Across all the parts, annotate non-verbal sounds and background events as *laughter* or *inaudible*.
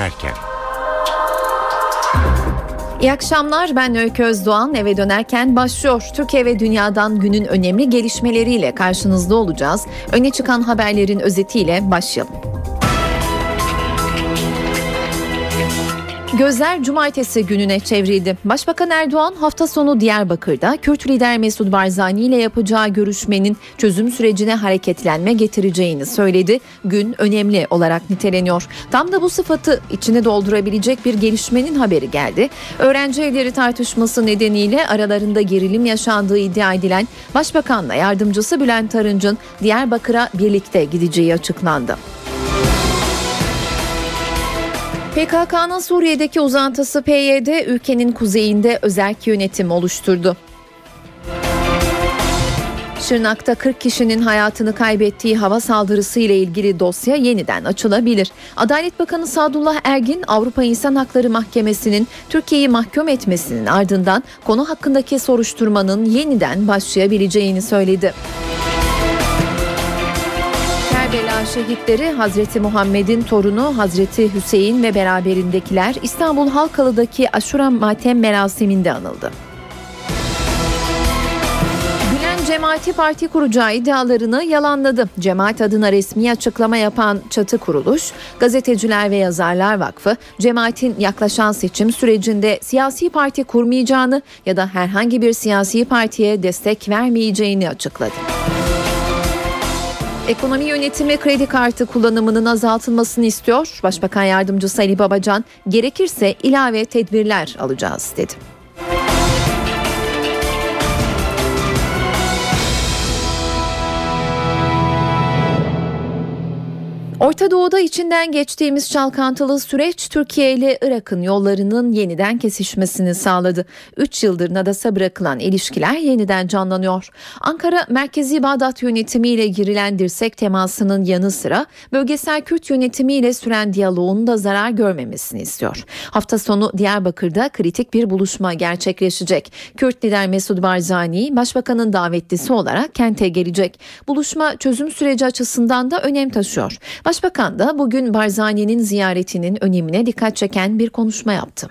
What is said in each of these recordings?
dönerken. İyi akşamlar ben Öykü Özdoğan eve dönerken başlıyor. Türkiye ve dünyadan günün önemli gelişmeleriyle karşınızda olacağız. Öne çıkan haberlerin özetiyle başlayalım. Gözler cumartesi gününe çevrildi. Başbakan Erdoğan hafta sonu Diyarbakır'da Kürt lider Mesut Barzani ile yapacağı görüşmenin çözüm sürecine hareketlenme getireceğini söyledi. Gün önemli olarak niteleniyor. Tam da bu sıfatı içine doldurabilecek bir gelişmenin haberi geldi. Öğrenci evleri tartışması nedeniyle aralarında gerilim yaşandığı iddia edilen Başbakanla yardımcısı Bülent Arınç'ın Diyarbakır'a birlikte gideceği açıklandı. PKK'nın Suriye'deki uzantısı PYD ülkenin kuzeyinde özerk yönetim oluşturdu. Şırnak'ta 40 kişinin hayatını kaybettiği hava saldırısı ile ilgili dosya yeniden açılabilir. Adalet Bakanı Sadullah Ergin Avrupa İnsan Hakları Mahkemesi'nin Türkiye'yi mahkum etmesinin ardından konu hakkındaki soruşturmanın yeniden başlayabileceğini söyledi. Kerbela şehitleri Hazreti Muhammed'in torunu Hazreti Hüseyin ve beraberindekiler İstanbul Halkalı'daki Aşura Matem merasiminde anıldı. Gülen Cemaati Parti kuracağı iddialarını yalanladı. Cemaat adına resmi açıklama yapan çatı kuruluş, Gazeteciler ve Yazarlar Vakfı, cemaatin yaklaşan seçim sürecinde siyasi parti kurmayacağını ya da herhangi bir siyasi partiye destek vermeyeceğini açıkladı. Ekonomi yönetimi kredi kartı kullanımının azaltılmasını istiyor. Başbakan Yardımcısı Ali Babacan gerekirse ilave tedbirler alacağız dedi. Orta Doğu'da içinden geçtiğimiz çalkantılı süreç Türkiye ile Irak'ın yollarının yeniden kesişmesini sağladı. 3 yıldır nadasa bırakılan ilişkiler yeniden canlanıyor. Ankara merkezi Bağdat yönetimiyle girilen dirsek temasının yanı sıra bölgesel Kürt yönetimiyle süren diyaloğun da zarar görmemesini istiyor. Hafta sonu Diyarbakır'da kritik bir buluşma gerçekleşecek. Kürt lider Mesud Barzani başbakanın davetlisi olarak kente gelecek. Buluşma çözüm süreci açısından da önem taşıyor. Başbakan da bugün Barzani'nin ziyaretinin önemine dikkat çeken bir konuşma yaptı.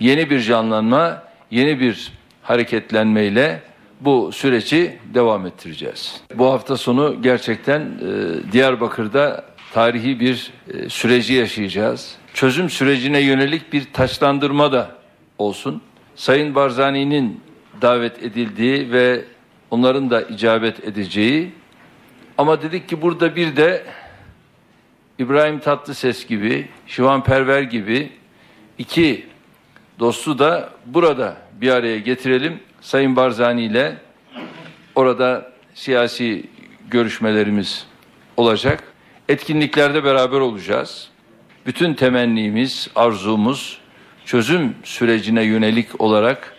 Yeni bir canlanma, yeni bir hareketlenmeyle bu süreci devam ettireceğiz. Bu hafta sonu gerçekten e, Diyarbakır'da tarihi bir e, süreci yaşayacağız. Çözüm sürecine yönelik bir taçlandırma da olsun. Sayın Barzani'nin davet edildiği ve onların da icabet edeceği ama dedik ki burada bir de İbrahim Tatlıses gibi, Şivan Perver gibi iki dostu da burada bir araya getirelim. Sayın Barzani ile orada siyasi görüşmelerimiz olacak. Etkinliklerde beraber olacağız. Bütün temennimiz, arzumuz çözüm sürecine yönelik olarak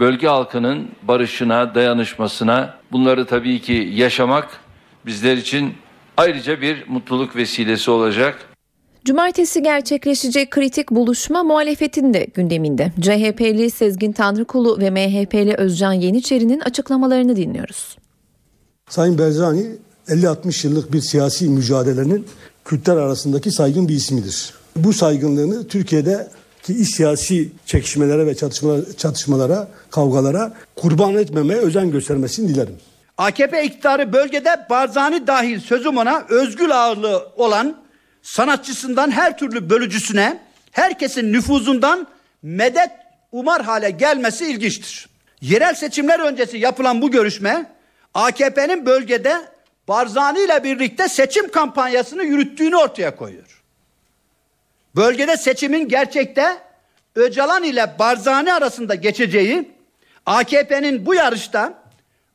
bölge halkının barışına, dayanışmasına bunları tabii ki yaşamak bizler için ayrıca bir mutluluk vesilesi olacak. Cumartesi gerçekleşecek kritik buluşma muhalefetin de gündeminde. CHP'li Sezgin Tanrıkulu ve MHP'li Özcan Yeniçeri'nin açıklamalarını dinliyoruz. Sayın Berzani 50-60 yıllık bir siyasi mücadelenin Kürtler arasındaki saygın bir ismidir. Bu saygınlığını Türkiye'deki iş siyasi çekişmelere ve çatışmalara, çatışmalara, kavgalara kurban etmemeye özen göstermesini dilerim. AKP iktidarı bölgede Barzani dahil sözüm ona özgül ağırlığı olan sanatçısından her türlü bölücüsüne herkesin nüfuzundan medet umar hale gelmesi ilginçtir. Yerel seçimler öncesi yapılan bu görüşme AKP'nin bölgede Barzani ile birlikte seçim kampanyasını yürüttüğünü ortaya koyuyor. Bölgede seçimin gerçekte Öcalan ile Barzani arasında geçeceği AKP'nin bu yarışta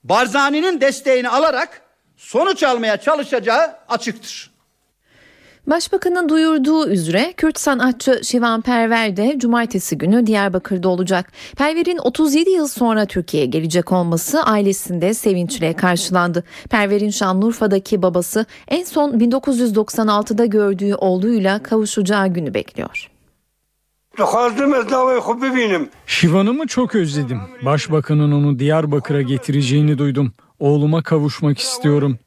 Barzani'nin desteğini alarak sonuç almaya çalışacağı açıktır. Başbakanın duyurduğu üzere Kürt sanatçı Şivan Perver de cumartesi günü Diyarbakır'da olacak. Perver'in 37 yıl sonra Türkiye'ye gelecek olması ailesinde sevinçle karşılandı. Perver'in Şanlıurfa'daki babası en son 1996'da gördüğü oğluyla kavuşacağı günü bekliyor. Şivan'ımı çok özledim. Başbakanın onu Diyarbakır'a getireceğini duydum. Oğluma kavuşmak istiyorum.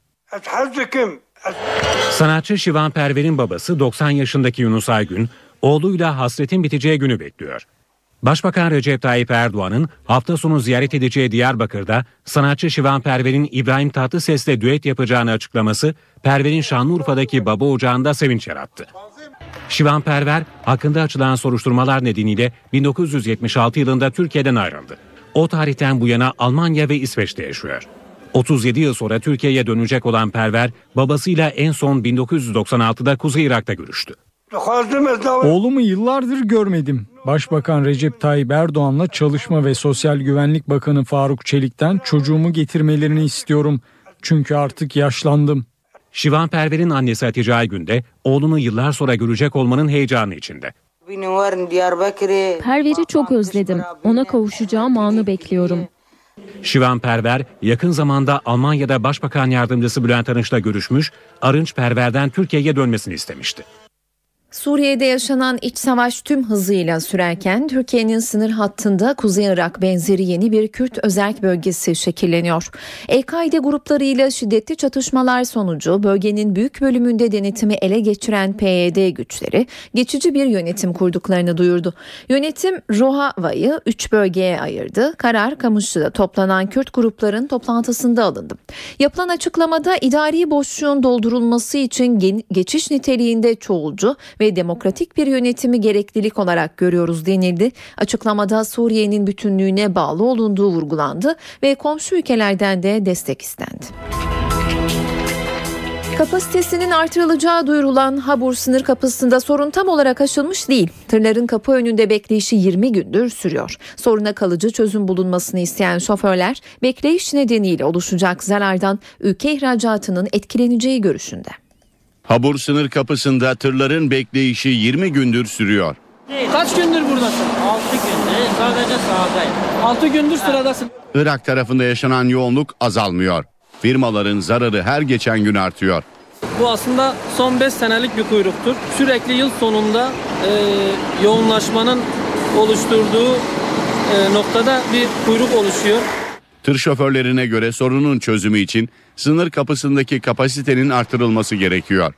Sanatçı Şivan Perver'in babası 90 yaşındaki Yunus Aygün, oğluyla hasretin biteceği günü bekliyor. Başbakan Recep Tayyip Erdoğan'ın hafta sonu ziyaret edeceği Diyarbakır'da sanatçı Şivan Perver'in İbrahim Tatlıses'le düet yapacağını açıklaması Perver'in Şanlıurfa'daki baba ocağında sevinç yarattı. Şivan Perver hakkında açılan soruşturmalar nedeniyle 1976 yılında Türkiye'den ayrıldı. O tarihten bu yana Almanya ve İsveç'te yaşıyor. 37 yıl sonra Türkiye'ye dönecek olan Perver babasıyla en son 1996'da Kuzey Irak'ta görüştü. Oğlumu yıllardır görmedim. Başbakan Recep Tayyip Erdoğan'la Çalışma ve Sosyal Güvenlik Bakanı Faruk Çelik'ten çocuğumu getirmelerini istiyorum. Çünkü artık yaşlandım. Şivan Perver'in annesi Hatice Aygün de oğlunu yıllar sonra görecek olmanın heyecanı içinde. Perver'i çok özledim. Ona kavuşacağım anı bekliyorum. Şivan Perver yakın zamanda Almanya'da Başbakan Yardımcısı Bülent Arınç'la görüşmüş, Arınç Perver'den Türkiye'ye dönmesini istemişti. Suriye'de yaşanan iç savaş tüm hızıyla sürerken Türkiye'nin sınır hattında Kuzey Irak benzeri yeni bir Kürt özerk bölgesi şekilleniyor. El-Kaide gruplarıyla şiddetli çatışmalar sonucu bölgenin büyük bölümünde denetimi ele geçiren PYD güçleri geçici bir yönetim kurduklarını duyurdu. Yönetim Rojava'yı 3 bölgeye ayırdı. Karar Kamışlı'da toplanan Kürt grupların toplantısında alındı. Yapılan açıklamada idari boşluğun doldurulması için geçiş niteliğinde çoğulcu ve demokratik bir yönetimi gereklilik olarak görüyoruz denildi. Açıklamada Suriye'nin bütünlüğüne bağlı olunduğu vurgulandı ve komşu ülkelerden de destek istendi. Kapasitesinin artırılacağı duyurulan Habur sınır kapısında sorun tam olarak aşılmış değil. Tırların kapı önünde bekleyişi 20 gündür sürüyor. Soruna kalıcı çözüm bulunmasını isteyen şoförler bekleyiş nedeniyle oluşacak zarardan ülke ihracatının etkileneceği görüşünde. Habur sınır kapısında tırların bekleyişi 20 gündür sürüyor. Kaç gündür buradasın? 6 gündür sadece sahadayım. 6 gündür sıradasın. Irak tarafında yaşanan yoğunluk azalmıyor. Firmaların zararı her geçen gün artıyor. Bu aslında son 5 senelik bir kuyruktur. Sürekli yıl sonunda e, yoğunlaşmanın oluşturduğu e, noktada bir kuyruk oluşuyor. Tır şoförlerine göre sorunun çözümü için sınır kapısındaki kapasitenin artırılması gerekiyor.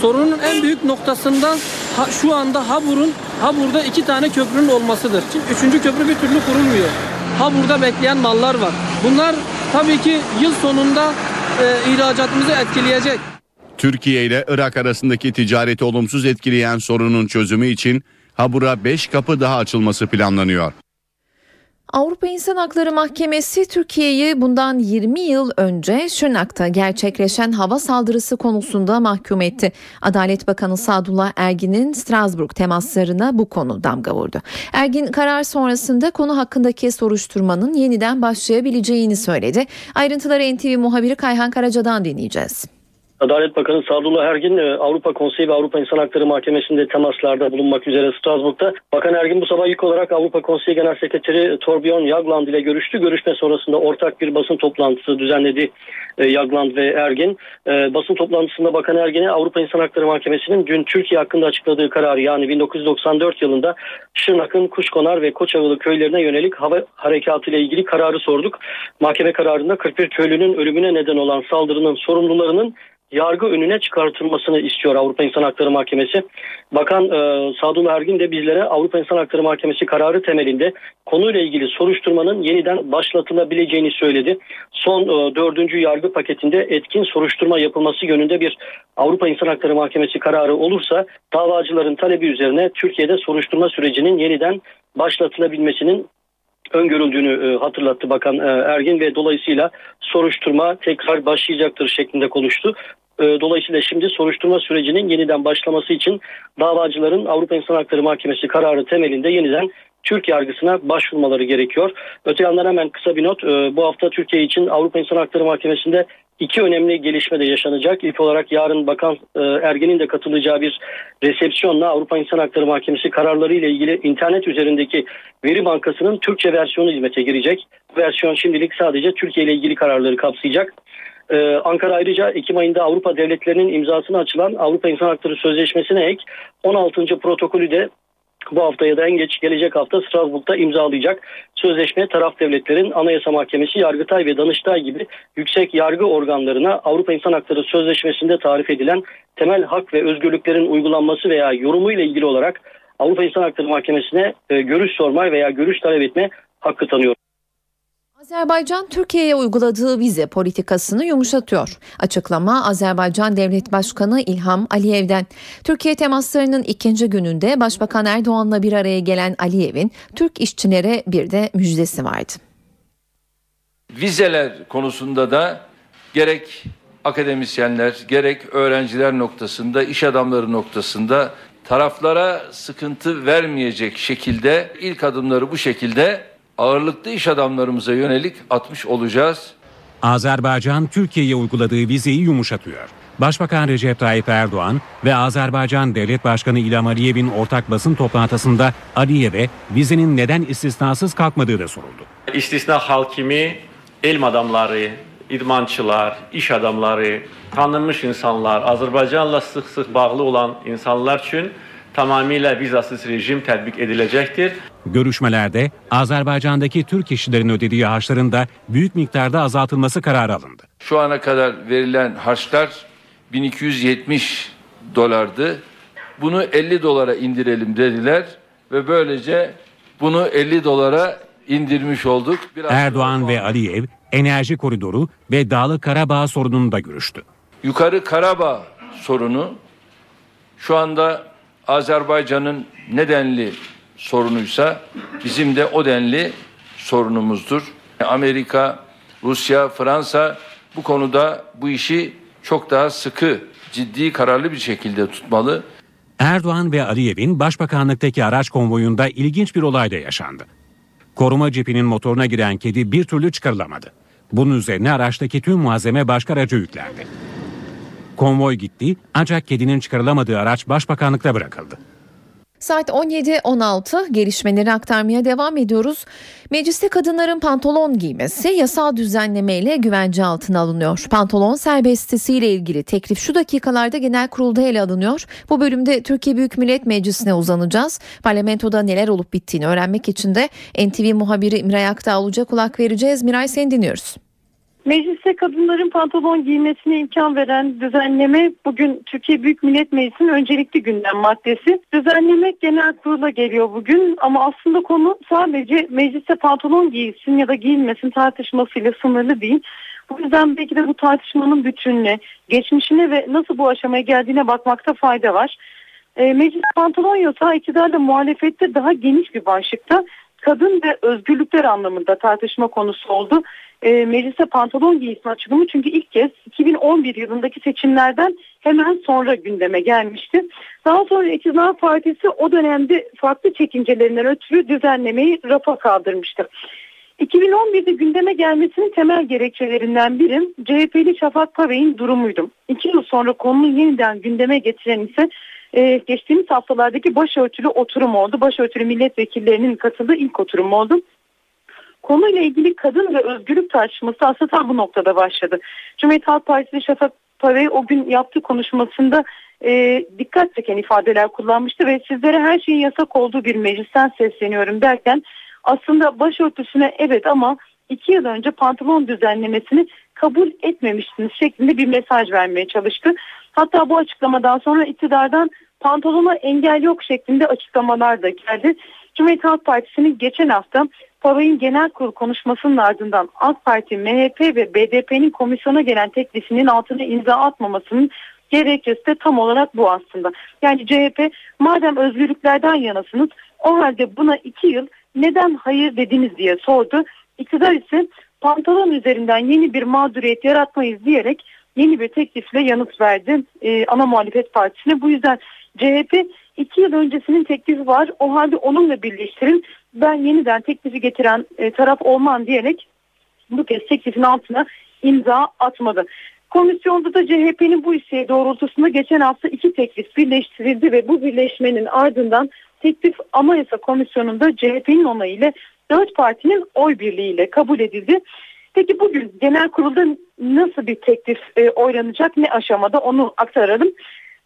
Sorunun en büyük noktasından ha, şu anda Habur'un Habur'da iki tane köprünün olmasıdır. Çünkü üçüncü köprü bir türlü kurulmuyor. Habur'da bekleyen mallar var. Bunlar tabii ki yıl sonunda e, ihracatımızı etkileyecek. Türkiye ile Irak arasındaki ticareti olumsuz etkileyen sorunun çözümü için Habur'a 5 kapı daha açılması planlanıyor. Avrupa İnsan Hakları Mahkemesi Türkiye'yi bundan 20 yıl önce Şırnak'ta gerçekleşen hava saldırısı konusunda mahkum etti. Adalet Bakanı Sadullah Ergin'in Strasbourg temaslarına bu konu damga vurdu. Ergin karar sonrasında konu hakkındaki soruşturmanın yeniden başlayabileceğini söyledi. Ayrıntıları NTV muhabiri Kayhan Karaca'dan dinleyeceğiz. Adalet Bakanı Sadullah Ergin e, Avrupa Konseyi ve Avrupa İnsan Hakları Mahkemesi'nde temaslarda bulunmak üzere Strasbourg'da. Bakan Ergin bu sabah ilk olarak Avrupa Konseyi Genel Sekreteri Torbjörn Jagland ile görüştü. Görüşme sonrasında ortak bir basın toplantısı düzenledi e, Jagland ve Ergin. E, basın toplantısında Bakan Ergin'e Avrupa İnsan Hakları Mahkemesi'nin dün Türkiye hakkında açıkladığı kararı yani 1994 yılında Şırnak'ın Kuşkonar ve Koçavılı köylerine yönelik hava harekatı ile ilgili kararı sorduk. Mahkeme kararında 41 köylünün ölümüne neden olan saldırının sorumlularının yargı önüne çıkartılmasını istiyor Avrupa İnsan Hakları Mahkemesi. Bakan e, Sadullah Ergin de bizlere Avrupa İnsan Hakları Mahkemesi kararı temelinde konuyla ilgili soruşturmanın yeniden başlatılabileceğini söyledi. Son e, dördüncü yargı paketinde etkin soruşturma yapılması yönünde bir Avrupa İnsan Hakları Mahkemesi kararı olursa davacıların talebi üzerine Türkiye'de soruşturma sürecinin yeniden başlatılabilmesinin öngörüldüğünü e, hatırlattı Bakan e, Ergin ve dolayısıyla soruşturma tekrar başlayacaktır şeklinde konuştu. E, dolayısıyla şimdi soruşturma sürecinin yeniden başlaması için davacıların Avrupa İnsan Hakları Mahkemesi kararı temelinde yeniden Türk yargısına başvurmaları gerekiyor. Öte yandan hemen kısa bir not. Bu hafta Türkiye için Avrupa İnsan Hakları Mahkemesi'nde iki önemli gelişme de yaşanacak. İlk olarak yarın Bakan Ergen'in de katılacağı bir resepsiyonla Avrupa İnsan Hakları Mahkemesi kararları ile ilgili internet üzerindeki veri bankasının Türkçe versiyonu hizmete girecek. Bu versiyon şimdilik sadece Türkiye ile ilgili kararları kapsayacak. Ee, Ankara ayrıca Ekim ayında Avrupa devletlerinin imzasına açılan Avrupa İnsan Hakları Sözleşmesi'ne ek 16. protokolü de bu hafta ya da en geç gelecek hafta Strasbourg'da imzalayacak. Sözleşme taraf devletlerin Anayasa Mahkemesi, Yargıtay ve Danıştay gibi yüksek yargı organlarına Avrupa İnsan Hakları Sözleşmesi'nde tarif edilen temel hak ve özgürlüklerin uygulanması veya yorumu ile ilgili olarak Avrupa İnsan Hakları Mahkemesi'ne e, görüş sorma veya görüş talep etme hakkı tanıyor. Azerbaycan Türkiye'ye uyguladığı vize politikasını yumuşatıyor. Açıklama Azerbaycan Devlet Başkanı İlham Aliyev'den. Türkiye temaslarının ikinci gününde Başbakan Erdoğan'la bir araya gelen Aliyev'in Türk işçilere bir de müjdesi vardı. Vizeler konusunda da gerek akademisyenler gerek öğrenciler noktasında iş adamları noktasında taraflara sıkıntı vermeyecek şekilde ilk adımları bu şekilde ağırlıklı iş adamlarımıza yönelik atmış olacağız. Azerbaycan Türkiye'ye uyguladığı vizeyi yumuşatıyor. Başbakan Recep Tayyip Erdoğan ve Azerbaycan Devlet Başkanı İlham Aliyev'in ortak basın toplantısında Aliyev'e vizenin neden istisnasız kalkmadığı da soruldu. İstisna hakimi, elm adamları, idmançılar, iş adamları, tanınmış insanlar, Azərbaycanla sıx-sıx bağlı olan insanlar üçün tamamilə vizasız rejim tətbiq edilecektir. Görüşmelerde Azerbaycan'daki Türk işçilerin ödediği harçların da büyük miktarda azaltılması kararı alındı. Şu ana kadar verilen harçlar 1270 dolardı. Bunu 50 dolara indirelim dediler ve böylece bunu 50 dolara indirmiş olduk. Biraz Erdoğan ve Aliyev enerji koridoru ve Dağlı Karabağ sorununu da görüştü. Yukarı Karabağ sorunu şu anda Azerbaycan'ın nedenli sorunuysa bizim de o denli sorunumuzdur. Amerika, Rusya, Fransa bu konuda bu işi çok daha sıkı, ciddi, kararlı bir şekilde tutmalı. Erdoğan ve Aliyev'in başbakanlıktaki araç konvoyunda ilginç bir olay da yaşandı. Koruma cipinin motoruna giren kedi bir türlü çıkarılamadı. Bunun üzerine araçtaki tüm malzeme başka araca yüklendi. Konvoy gitti ancak kedinin çıkarılamadığı araç başbakanlıkta bırakıldı. Saat 17.16 gelişmeleri aktarmaya devam ediyoruz. Mecliste kadınların pantolon giymesi yasal düzenlemeyle güvence altına alınıyor. Pantolon serbestisiyle ilgili teklif şu dakikalarda genel kurulda ele alınıyor. Bu bölümde Türkiye Büyük Millet Meclisi'ne uzanacağız. Parlamentoda neler olup bittiğini öğrenmek için de NTV muhabiri İmray Aktağ kulak vereceğiz. Miray seni dinliyoruz. Mecliste kadınların pantolon giymesine imkan veren düzenleme bugün Türkiye Büyük Millet Meclisi'nin öncelikli gündem maddesi. Düzenleme genel kurula geliyor bugün ama aslında konu sadece mecliste pantolon giysin ya da giyilmesin tartışmasıyla sınırlı değil. Bu yüzden belki de bu tartışmanın bütününe, geçmişine ve nasıl bu aşamaya geldiğine bakmakta fayda var. E, meclis pantolon yasağı iktidarla muhalefette daha geniş bir başlıkta kadın ve özgürlükler anlamında tartışma konusu oldu e, meclise pantolon giysin açılımı çünkü ilk kez 2011 yılındaki seçimlerden hemen sonra gündeme gelmişti. Daha sonra İktidar Partisi o dönemde farklı çekincelerinden ötürü düzenlemeyi rafa kaldırmıştı. 2011'de gündeme gelmesinin temel gerekçelerinden biri CHP'li Şafak Pavey'in durumuydu. İki yıl sonra konunun yeniden gündeme getiren ise e, geçtiğimiz haftalardaki başörtülü oturum oldu. Başörtülü milletvekillerinin katıldığı ilk oturum oldu. Konuyla ilgili kadın ve özgürlük tartışması aslında tam bu noktada başladı. Cumhuriyet Halk Partisi Şafak Pavey o gün yaptığı konuşmasında e, dikkat çeken ifadeler kullanmıştı ve sizlere her şeyin yasak olduğu bir meclisten sesleniyorum derken aslında başörtüsüne evet ama iki yıl önce pantolon düzenlemesini kabul etmemiştiniz şeklinde bir mesaj vermeye çalıştı. Hatta bu açıklamadan sonra iktidardan pantolona engel yok şeklinde açıklamalar da geldi. Cumhuriyet Halk Partisi'nin geçen hafta Sarayın genel kurul konuşmasının ardından AK Parti, MHP ve BDP'nin komisyona gelen teklifinin altına imza atmamasının gerekçesi de tam olarak bu aslında. Yani CHP madem özgürlüklerden yanasınız o halde buna iki yıl neden hayır dediniz diye sordu. İktidar ise pantolon üzerinden yeni bir mağduriyet yaratmayız diyerek yeni bir teklifle yanıt verdi e, ana muhalefet partisine. Bu yüzden CHP iki yıl öncesinin teklifi var o halde onunla birleştirin ben yeniden teklifi getiren e, taraf olmam diyerek bu kez teklifin altına imza atmadı. Komisyonda da CHP'nin bu isteği doğrultusunda geçen hafta iki teklif birleştirildi ve bu birleşmenin ardından teklif Anayasa Komisyonu'nda CHP'nin onayıyla dört partinin oy birliğiyle kabul edildi. Peki bugün genel kurulda nasıl bir teklif e, oylanacak ne aşamada onu aktaralım.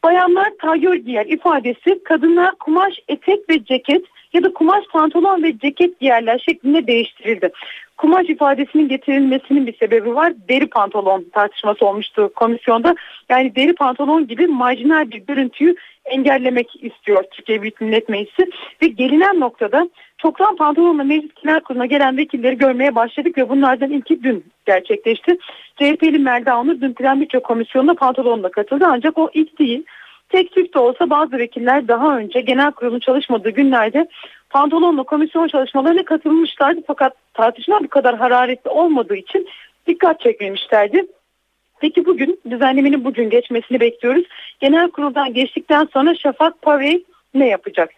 Bayanlar tayör giyer ifadesi kadınlar kumaş etek ve ceket ya da kumaş pantolon ve ceket giyerler şeklinde değiştirildi. Kumaş ifadesinin getirilmesinin bir sebebi var. Deri pantolon tartışması olmuştu komisyonda. Yani deri pantolon gibi marjinal bir görüntüyü engellemek istiyor Türkiye Büyük Millet Meclisi. Ve gelinen noktada çoktan pantolonla meclis genel kuruluna gelen vekilleri görmeye başladık ve bunlardan ilki dün gerçekleşti. CHP'li Melda Onur dün Plan Bütçe Komisyonu'na pantolonla katıldı ancak o ilk değil. Tek tük de olsa bazı vekiller daha önce genel kurulun çalışmadığı günlerde pantolonla komisyon çalışmalarına katılmışlardı. Fakat tartışma bu kadar hararetli olmadığı için dikkat çekmemişlerdi. Peki bugün düzenlemenin bugün geçmesini bekliyoruz. Genel kuruldan geçtikten sonra Şafak Pavey ne yapacak?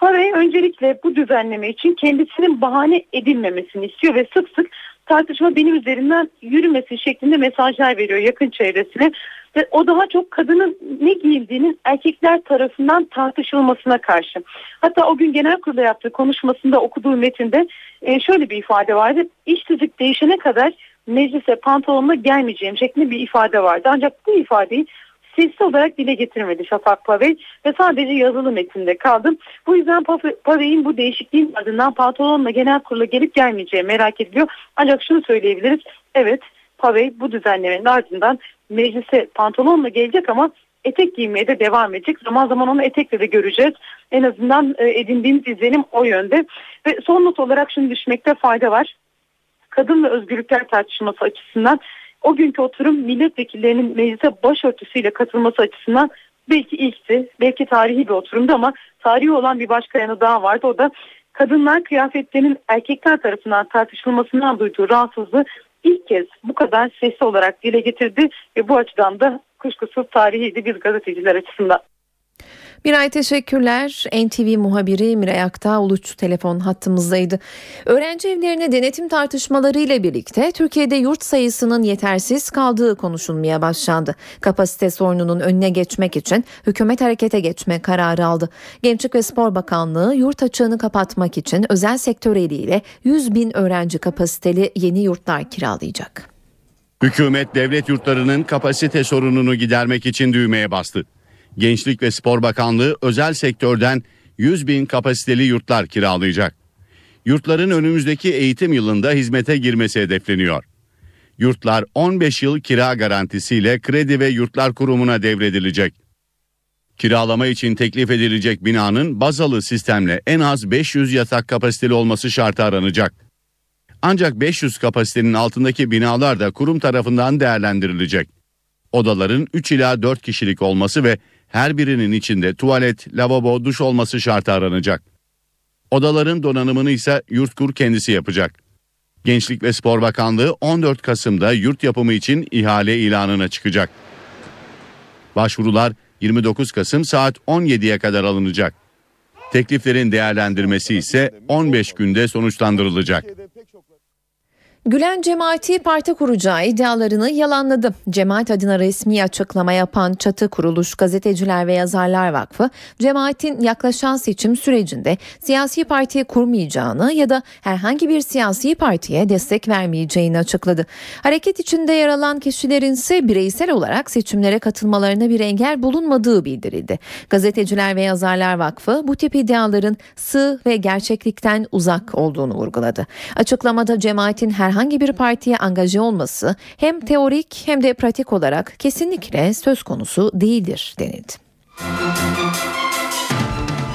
Pavey öncelikle bu düzenleme için kendisinin bahane edilmemesini istiyor ve sık sık tartışma benim üzerinden yürümesin şeklinde mesajlar veriyor yakın çevresine. Ve o daha çok kadının ne giyildiğinin erkekler tarafından tartışılmasına karşı. Hatta o gün genel kurulda yaptığı konuşmasında okuduğu metinde e, şöyle bir ifade vardı. İş tüzük değişene kadar meclise pantolonla gelmeyeceğim şeklinde bir ifade vardı. Ancak bu ifadeyi sesli olarak dile getirmedi Şafak Pavey ve sadece yazılı metinde kaldım. Bu yüzden Pavey'in bu değişikliğin ardından pantolonla genel kurula gelip gelmeyeceği merak ediliyor. Ancak şunu söyleyebiliriz. Evet Pavey bu düzenlemenin ardından meclise pantolonla gelecek ama etek giymeye de devam edecek. Zaman zaman onu etekle de göreceğiz. En azından e, edindiğimiz izlenim o yönde. Ve son not olarak şunu düşmekte fayda var. Kadın ve özgürlükler tartışması açısından o günkü oturum milletvekillerinin meclise başörtüsüyle katılması açısından belki ilkti, belki tarihi bir oturumdu ama tarihi olan bir başka yanı daha vardı. O da kadınlar kıyafetlerinin erkekler tarafından tartışılmasından duyduğu rahatsızlığı ilk kez bu kadar sesli olarak dile getirdi ve bu açıdan da kuşkusuz tarihiydi biz gazeteciler açısından. Miray teşekkürler. NTV muhabiri Miray Aktağ Uluç telefon hattımızdaydı. Öğrenci evlerine denetim tartışmaları ile birlikte Türkiye'de yurt sayısının yetersiz kaldığı konuşulmaya başlandı. Kapasite sorununun önüne geçmek için hükümet harekete geçme kararı aldı. Gençlik ve Spor Bakanlığı yurt açığını kapatmak için özel sektör eliyle 100 bin öğrenci kapasiteli yeni yurtlar kiralayacak. Hükümet devlet yurtlarının kapasite sorununu gidermek için düğmeye bastı. Gençlik ve Spor Bakanlığı özel sektörden 100 bin kapasiteli yurtlar kiralayacak. Yurtların önümüzdeki eğitim yılında hizmete girmesi hedefleniyor. Yurtlar 15 yıl kira garantisiyle Kredi ve Yurtlar Kurumu'na devredilecek. Kiralama için teklif edilecek binanın bazalı sistemle en az 500 yatak kapasiteli olması şartı aranacak. Ancak 500 kapasitenin altındaki binalar da kurum tarafından değerlendirilecek. Odaların 3 ila 4 kişilik olması ve her birinin içinde tuvalet, lavabo, duş olması şartı aranacak. Odaların donanımını ise Yurtkur kendisi yapacak. Gençlik ve Spor Bakanlığı 14 Kasım'da yurt yapımı için ihale ilanına çıkacak. Başvurular 29 Kasım saat 17'ye kadar alınacak. Tekliflerin değerlendirmesi ise 15 günde sonuçlandırılacak. Gülen cemaati parti kuracağı iddialarını yalanladı. Cemaat adına resmi açıklama yapan Çatı Kuruluş Gazeteciler ve Yazarlar Vakfı, cemaatin yaklaşan seçim sürecinde siyasi parti kurmayacağını ya da herhangi bir siyasi partiye destek vermeyeceğini açıkladı. Hareket içinde yer alan kişilerin ise bireysel olarak seçimlere katılmalarına bir engel bulunmadığı bildirildi. Gazeteciler ve Yazarlar Vakfı bu tip iddiaların sığ ve gerçeklikten uzak olduğunu vurguladı. Açıklamada cemaatin her herhangi bir partiye angaje olması hem teorik hem de pratik olarak kesinlikle söz konusu değildir denildi.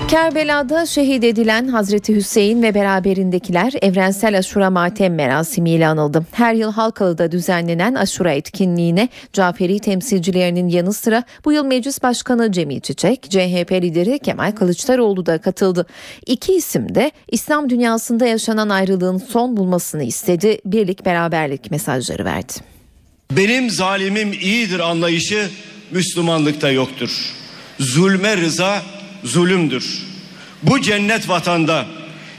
Kerbela'da şehit edilen Hazreti Hüseyin ve beraberindekiler evrensel aşura matem merasimiyle anıldı. Her yıl Halkalı'da düzenlenen aşura etkinliğine Caferi temsilcilerinin yanı sıra bu yıl Meclis Başkanı Cemil Çiçek, CHP lideri Kemal Kılıçdaroğlu da katıldı. İki isim de İslam dünyasında yaşanan ayrılığın son bulmasını istedi, birlik beraberlik mesajları verdi. Benim zalimim iyidir anlayışı Müslümanlıkta yoktur. Zulme rıza zulümdür. Bu cennet vatanda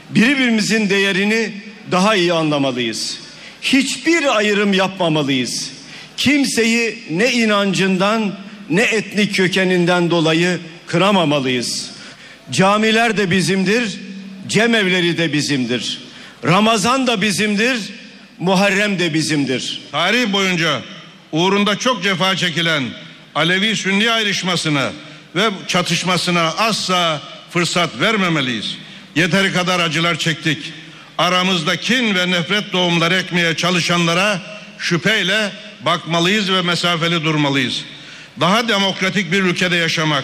birbirimizin değerini daha iyi anlamalıyız. Hiçbir ayrım yapmamalıyız. Kimseyi ne inancından ne etnik kökeninden dolayı kıramamalıyız. Camiler de bizimdir, cemevleri de bizimdir. Ramazan da bizimdir, Muharrem de bizimdir. Tarih boyunca uğrunda çok cefa çekilen Alevi-Sünni ayrışmasını ve çatışmasına asla fırsat vermemeliyiz. Yeteri kadar acılar çektik. Aramızda kin ve nefret doğumları ekmeye çalışanlara şüpheyle bakmalıyız ve mesafeli durmalıyız. Daha demokratik bir ülkede yaşamak,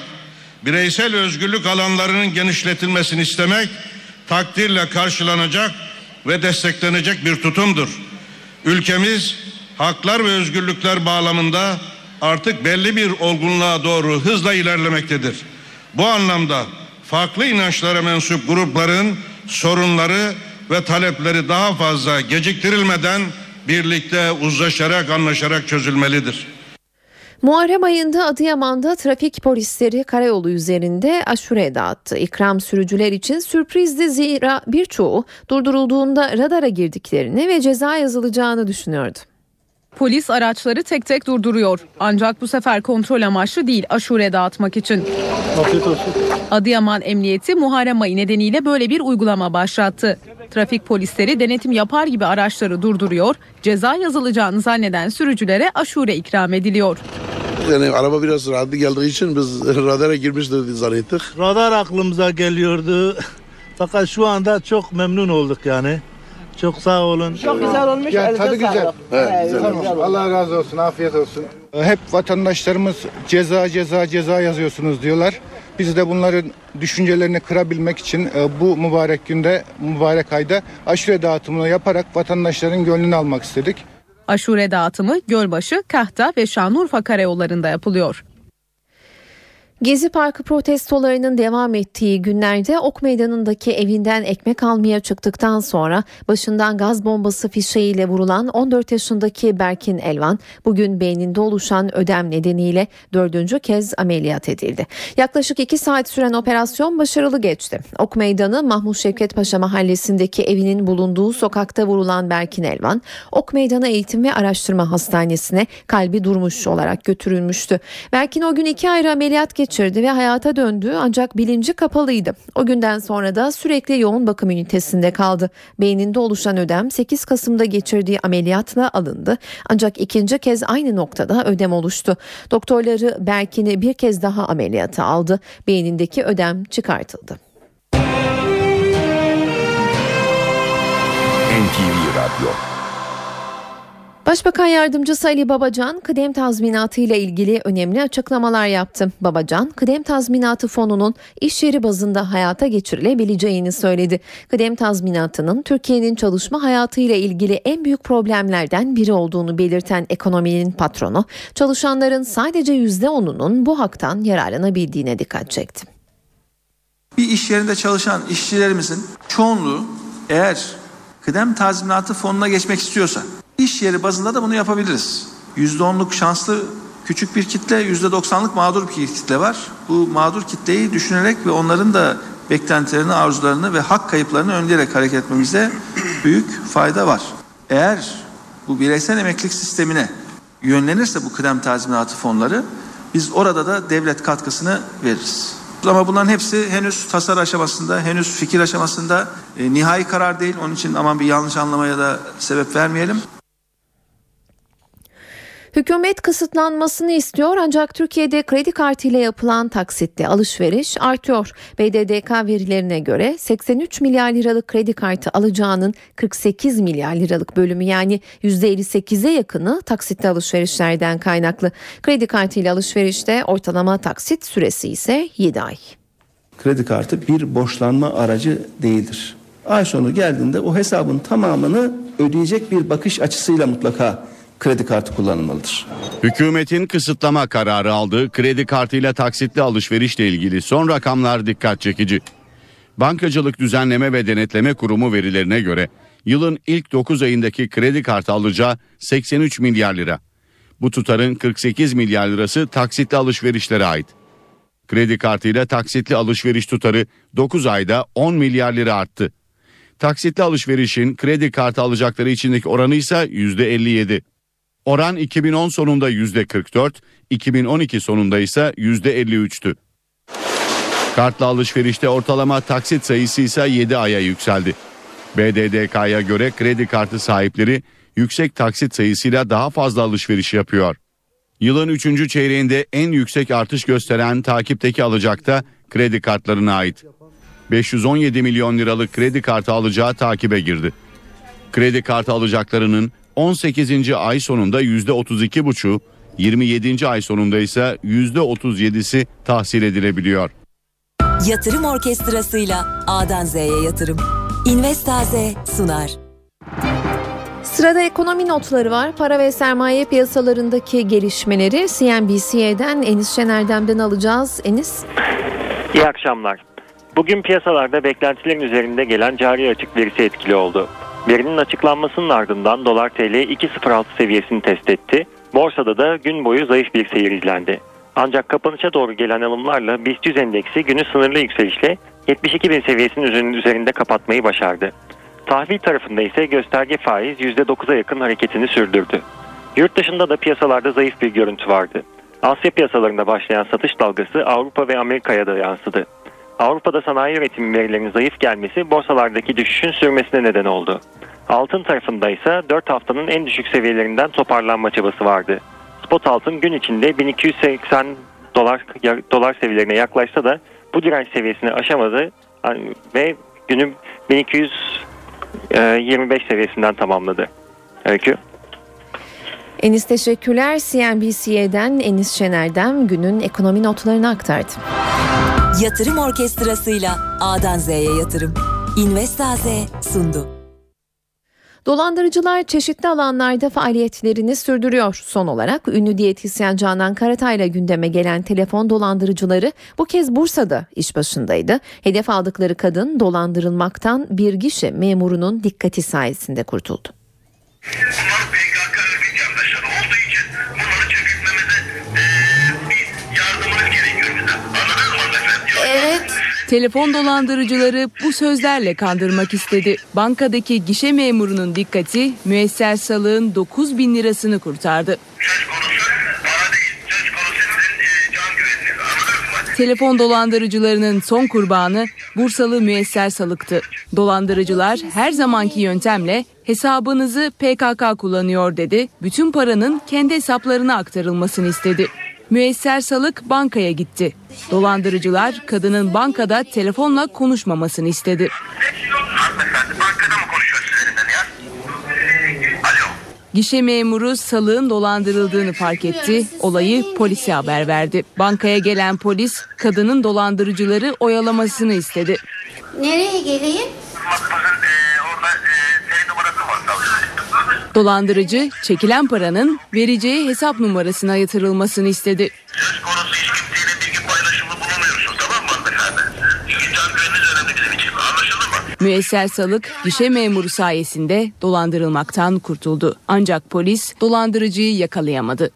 bireysel özgürlük alanlarının genişletilmesini istemek takdirle karşılanacak ve desteklenecek bir tutumdur. Ülkemiz haklar ve özgürlükler bağlamında artık belli bir olgunluğa doğru hızla ilerlemektedir. Bu anlamda farklı inançlara mensup grupların sorunları ve talepleri daha fazla geciktirilmeden birlikte uzlaşarak anlaşarak çözülmelidir. Muharrem ayında Adıyaman'da trafik polisleri karayolu üzerinde aşure dağıttı. İkram sürücüler için sürprizdi zira birçoğu durdurulduğunda radara girdiklerini ve ceza yazılacağını düşünüyordu. Polis araçları tek tek durduruyor. Ancak bu sefer kontrol amaçlı değil aşure dağıtmak için. Adıyaman Emniyeti Muharrem ayı nedeniyle böyle bir uygulama başlattı. Trafik polisleri denetim yapar gibi araçları durduruyor, ceza yazılacağını zanneden sürücülere aşure ikram ediliyor. Yani araba biraz rahatlı geldiği için biz *laughs* radara girmiştir zannettik. Radar aklımıza geliyordu. *laughs* Fakat şu anda çok memnun olduk yani. Çok sağ olun. Çok güzel olmuş. Ya, tadı güzel. sağlık. Evet, Evet, güzel güzel olmuş. Allah razı olsun, afiyet olsun. Hep vatandaşlarımız ceza ceza ceza yazıyorsunuz diyorlar. Biz de bunların düşüncelerini kırabilmek için e, bu mübarek günde, mübarek ayda aşure dağıtımını yaparak vatandaşların gönlünü almak istedik. Aşure dağıtımı Gölbaşı, Kahta ve Şanlıurfa karayollarında yapılıyor. Gezi Parkı protestolarının devam ettiği günlerde Ok Meydanı'ndaki evinden ekmek almaya çıktıktan sonra başından gaz bombası fişeğiyle vurulan 14 yaşındaki Berkin Elvan bugün beyninde oluşan ödem nedeniyle dördüncü kez ameliyat edildi. Yaklaşık 2 saat süren operasyon başarılı geçti. Ok Meydanı Mahmut Şevket Paşa mahallesindeki evinin bulunduğu sokakta vurulan Berkin Elvan Ok Meydanı Eğitim ve Araştırma Hastanesi'ne kalbi durmuş olarak götürülmüştü. Berkin o gün iki ayrı ameliyat geçirdi ve hayata döndü ancak bilinci kapalıydı. O günden sonra da sürekli yoğun bakım ünitesinde kaldı. Beyninde oluşan ödem 8 Kasım'da geçirdiği ameliyatla alındı. Ancak ikinci kez aynı noktada ödem oluştu. Doktorları Berkin'i bir kez daha ameliyata aldı. Beynindeki ödem çıkartıldı. NTV Radyo Başbakan Yardımcısı Ali Babacan kıdem tazminatı ile ilgili önemli açıklamalar yaptı. Babacan kıdem tazminatı fonunun iş yeri bazında hayata geçirilebileceğini söyledi. Kıdem tazminatının Türkiye'nin çalışma hayatı ile ilgili en büyük problemlerden biri olduğunu belirten ekonominin patronu, çalışanların sadece %10'unun bu haktan yararlanabildiğine dikkat çekti. Bir iş yerinde çalışan işçilerimizin çoğunluğu eğer kıdem tazminatı fonuna geçmek istiyorsa iş yeri bazında da bunu yapabiliriz. %10'luk şanslı küçük bir kitle, %90'lık mağdur bir kitle var. Bu mağdur kitleyi düşünerek ve onların da beklentilerini, arzularını ve hak kayıplarını önleyerek hareket etmemizde büyük fayda var. Eğer bu bireysel emeklilik sistemine yönlenirse bu kıdem tazminatı fonları biz orada da devlet katkısını veririz. Ama bunların hepsi henüz tasarı aşamasında, henüz fikir aşamasında e, nihai karar değil. Onun için aman bir yanlış anlamaya da sebep vermeyelim. Hükümet kısıtlanmasını istiyor ancak Türkiye'de kredi kartı ile yapılan taksitle alışveriş artıyor. BDDK verilerine göre 83 milyar liralık kredi kartı alacağının 48 milyar liralık bölümü yani %58'e yakını taksitli alışverişlerden kaynaklı. Kredi kartı ile alışverişte ortalama taksit süresi ise 7 ay. Kredi kartı bir borçlanma aracı değildir. Ay sonu geldiğinde o hesabın tamamını ödeyecek bir bakış açısıyla mutlaka kredi kartı kullanılmalıdır. Hükümetin kısıtlama kararı aldığı kredi kartıyla taksitli alışverişle ilgili son rakamlar dikkat çekici. Bankacılık Düzenleme ve Denetleme Kurumu verilerine göre yılın ilk 9 ayındaki kredi kartı alacağı 83 milyar lira. Bu tutarın 48 milyar lirası taksitli alışverişlere ait. Kredi kartıyla taksitli alışveriş tutarı 9 ayda 10 milyar lira arttı. Taksitli alışverişin kredi kartı alacakları içindeki oranı ise %57. Oran 2010 sonunda %44, 2012 sonunda ise %53'tü. Kartla alışverişte ortalama taksit sayısı ise 7 aya yükseldi. BDDK'ya göre kredi kartı sahipleri yüksek taksit sayısıyla daha fazla alışveriş yapıyor. Yılın 3. çeyreğinde en yüksek artış gösteren takipteki alacakta kredi kartlarına ait. 517 milyon liralık kredi kartı alacağı takibe girdi. Kredi kartı alacaklarının 18. ay sonunda %32,5, 27. ay sonunda ise %37'si tahsil edilebiliyor. Yatırım orkestrasıyla A'dan Z'ye yatırım. Investaze sunar. Sırada ekonomi notları var. Para ve sermaye piyasalarındaki gelişmeleri CNBC'den Enis Şener'den alacağız. Enis. İyi akşamlar. Bugün piyasalarda beklentilerin üzerinde gelen cari açık verisi etkili oldu. Verinin açıklanmasının ardından dolar TL 2.06 seviyesini test etti. Borsada da gün boyu zayıf bir seyir izlendi. Ancak kapanışa doğru gelen alımlarla BIST 100 endeksi günü sınırlı yükselişle 72 bin seviyesinin üzerinde kapatmayı başardı. Tahvil tarafında ise gösterge faiz %9'a yakın hareketini sürdürdü. Yurt dışında da piyasalarda zayıf bir görüntü vardı. Asya piyasalarında başlayan satış dalgası Avrupa ve Amerika'ya da yansıdı. Avrupa'da sanayi üretimi verilerinin zayıf gelmesi borsalardaki düşüşün sürmesine neden oldu. Altın tarafında ise 4 haftanın en düşük seviyelerinden toparlanma çabası vardı. Spot altın gün içinde 1280 dolar dolar seviyelerine yaklaşsa da bu direnç seviyesini aşamadı ve günü 1225 seviyesinden tamamladı. Öykü. Enis teşekkürler. CNBC'den Enis Şener'den günün ekonomi notlarını aktardı. Yatırım orkestrasıyla A'dan Z'ye yatırım. Investaze sundu. Dolandırıcılar çeşitli alanlarda faaliyetlerini sürdürüyor. Son olarak ünlü diyetisyen Canan Karatay'la gündeme gelen telefon dolandırıcıları bu kez Bursa'da iş başındaydı. Hedef aldıkları kadın dolandırılmaktan bir gişe memurunun dikkati sayesinde kurtuldu. Evet. Telefon dolandırıcıları bu sözlerle kandırmak istedi. Bankadaki gişe memurunun dikkati müesser salığın 9 bin lirasını kurtardı. Telefon dolandırıcılarının son kurbanı Bursalı müesser salıktı. Dolandırıcılar her zamanki yöntemle hesabınızı PKK kullanıyor dedi. Bütün paranın kendi hesaplarına aktarılmasını istedi. Müesser Salık bankaya gitti. Dolandırıcılar kadının bankada telefonla konuşmamasını istedi. Gişe memuru Salık'ın dolandırıldığını fark etti. Olayı polise haber verdi. Bankaya gelen polis kadının dolandırıcıları oyalamasını istedi. Nereye geleyim? Dolandırıcı çekilen paranın vereceği hesap numarasına yatırılmasını istedi. Müesser Salık gişe memuru sayesinde dolandırılmaktan kurtuldu. Ancak polis dolandırıcıyı yakalayamadı.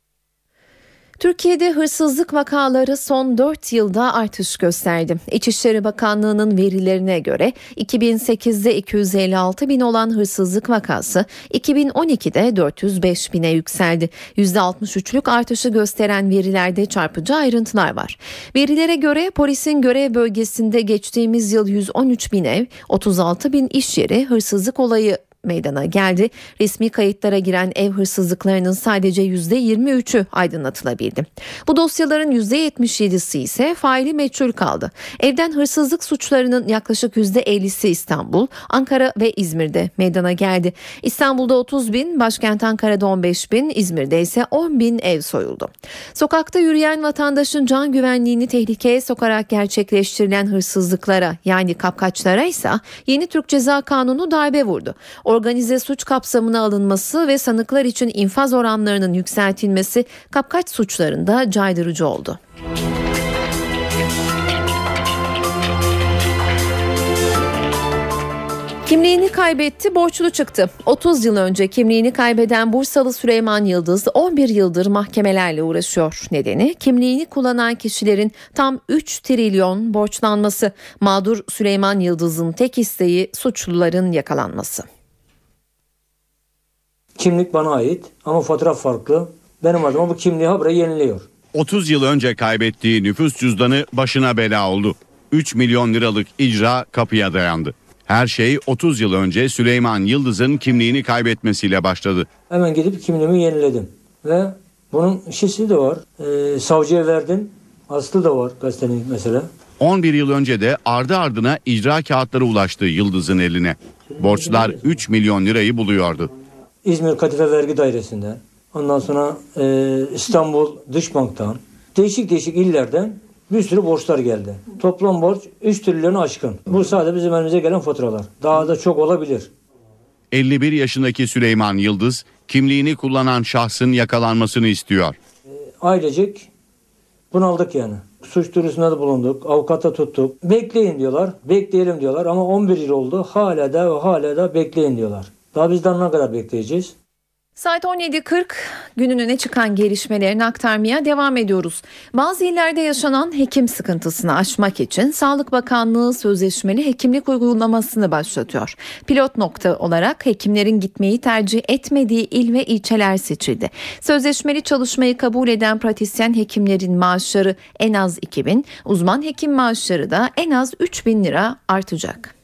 Türkiye'de hırsızlık vakaları son 4 yılda artış gösterdi. İçişleri Bakanlığı'nın verilerine göre 2008'de 256 bin olan hırsızlık vakası 2012'de 405 bine yükseldi. %63'lük artışı gösteren verilerde çarpıcı ayrıntılar var. Verilere göre polisin görev bölgesinde geçtiğimiz yıl 113 bin ev, 36 bin iş yeri hırsızlık olayı meydana geldi. Resmi kayıtlara giren ev hırsızlıklarının sadece %23'ü aydınlatılabildi. Bu dosyaların %77'si ise faili meçhul kaldı. Evden hırsızlık suçlarının yaklaşık %50'si İstanbul, Ankara ve İzmir'de meydana geldi. İstanbul'da 30 bin, başkent Ankara'da 15 bin, İzmir'de ise 10 bin ev soyuldu. Sokakta yürüyen vatandaşın can güvenliğini tehlikeye sokarak gerçekleştirilen hırsızlıklara yani kapkaçlara ise yeni Türk Ceza Kanunu darbe vurdu organize suç kapsamına alınması ve sanıklar için infaz oranlarının yükseltilmesi kapkaç suçlarında caydırıcı oldu. Kimliğini kaybetti, borçlu çıktı. 30 yıl önce kimliğini kaybeden Bursalı Süleyman Yıldız 11 yıldır mahkemelerle uğraşıyor. Nedeni kimliğini kullanan kişilerin tam 3 trilyon borçlanması. Mağdur Süleyman Yıldız'ın tek isteği suçluların yakalanması. Kimlik bana ait ama fotoğraf farklı. Benim adıma bu kimliği habire yeniliyor. 30 yıl önce kaybettiği nüfus cüzdanı başına bela oldu. 3 milyon liralık icra kapıya dayandı. Her şey 30 yıl önce Süleyman Yıldız'ın kimliğini kaybetmesiyle başladı. Hemen gidip kimliğimi yeniledim. Ve bunun şişi de var. Ee, savcıya verdim. Aslı da var gazetenin mesela. 11 yıl önce de ardı ardına icra kağıtları ulaştı Yıldız'ın eline. Borçlar 3 milyon lirayı buluyordu. İzmir Kadife Vergi Dairesi'nden, ondan sonra e, İstanbul Dış Bank'tan, değişik değişik illerden bir sürü borçlar geldi. Toplam borç 3 trilyonu aşkın. Bu sadece bizim elimize gelen faturalar. Daha da çok olabilir. 51 yaşındaki Süleyman Yıldız kimliğini kullanan şahsın yakalanmasını istiyor. Ailecek bunaldık yani. Suç duyurusunda da bulunduk. Avukata tuttuk. Bekleyin diyorlar. Bekleyelim diyorlar ama 11 yıl oldu. Hala da hala da bekleyin diyorlar. Daha bizden ne kadar bekleyeceğiz? Saat 17.40 günün öne çıkan gelişmelerini aktarmaya devam ediyoruz. Bazı illerde yaşanan hekim sıkıntısını aşmak için Sağlık Bakanlığı sözleşmeli hekimlik uygulamasını başlatıyor. Pilot nokta olarak hekimlerin gitmeyi tercih etmediği il ve ilçeler seçildi. Sözleşmeli çalışmayı kabul eden pratisyen hekimlerin maaşları en az 2000, uzman hekim maaşları da en az 3000 lira artacak.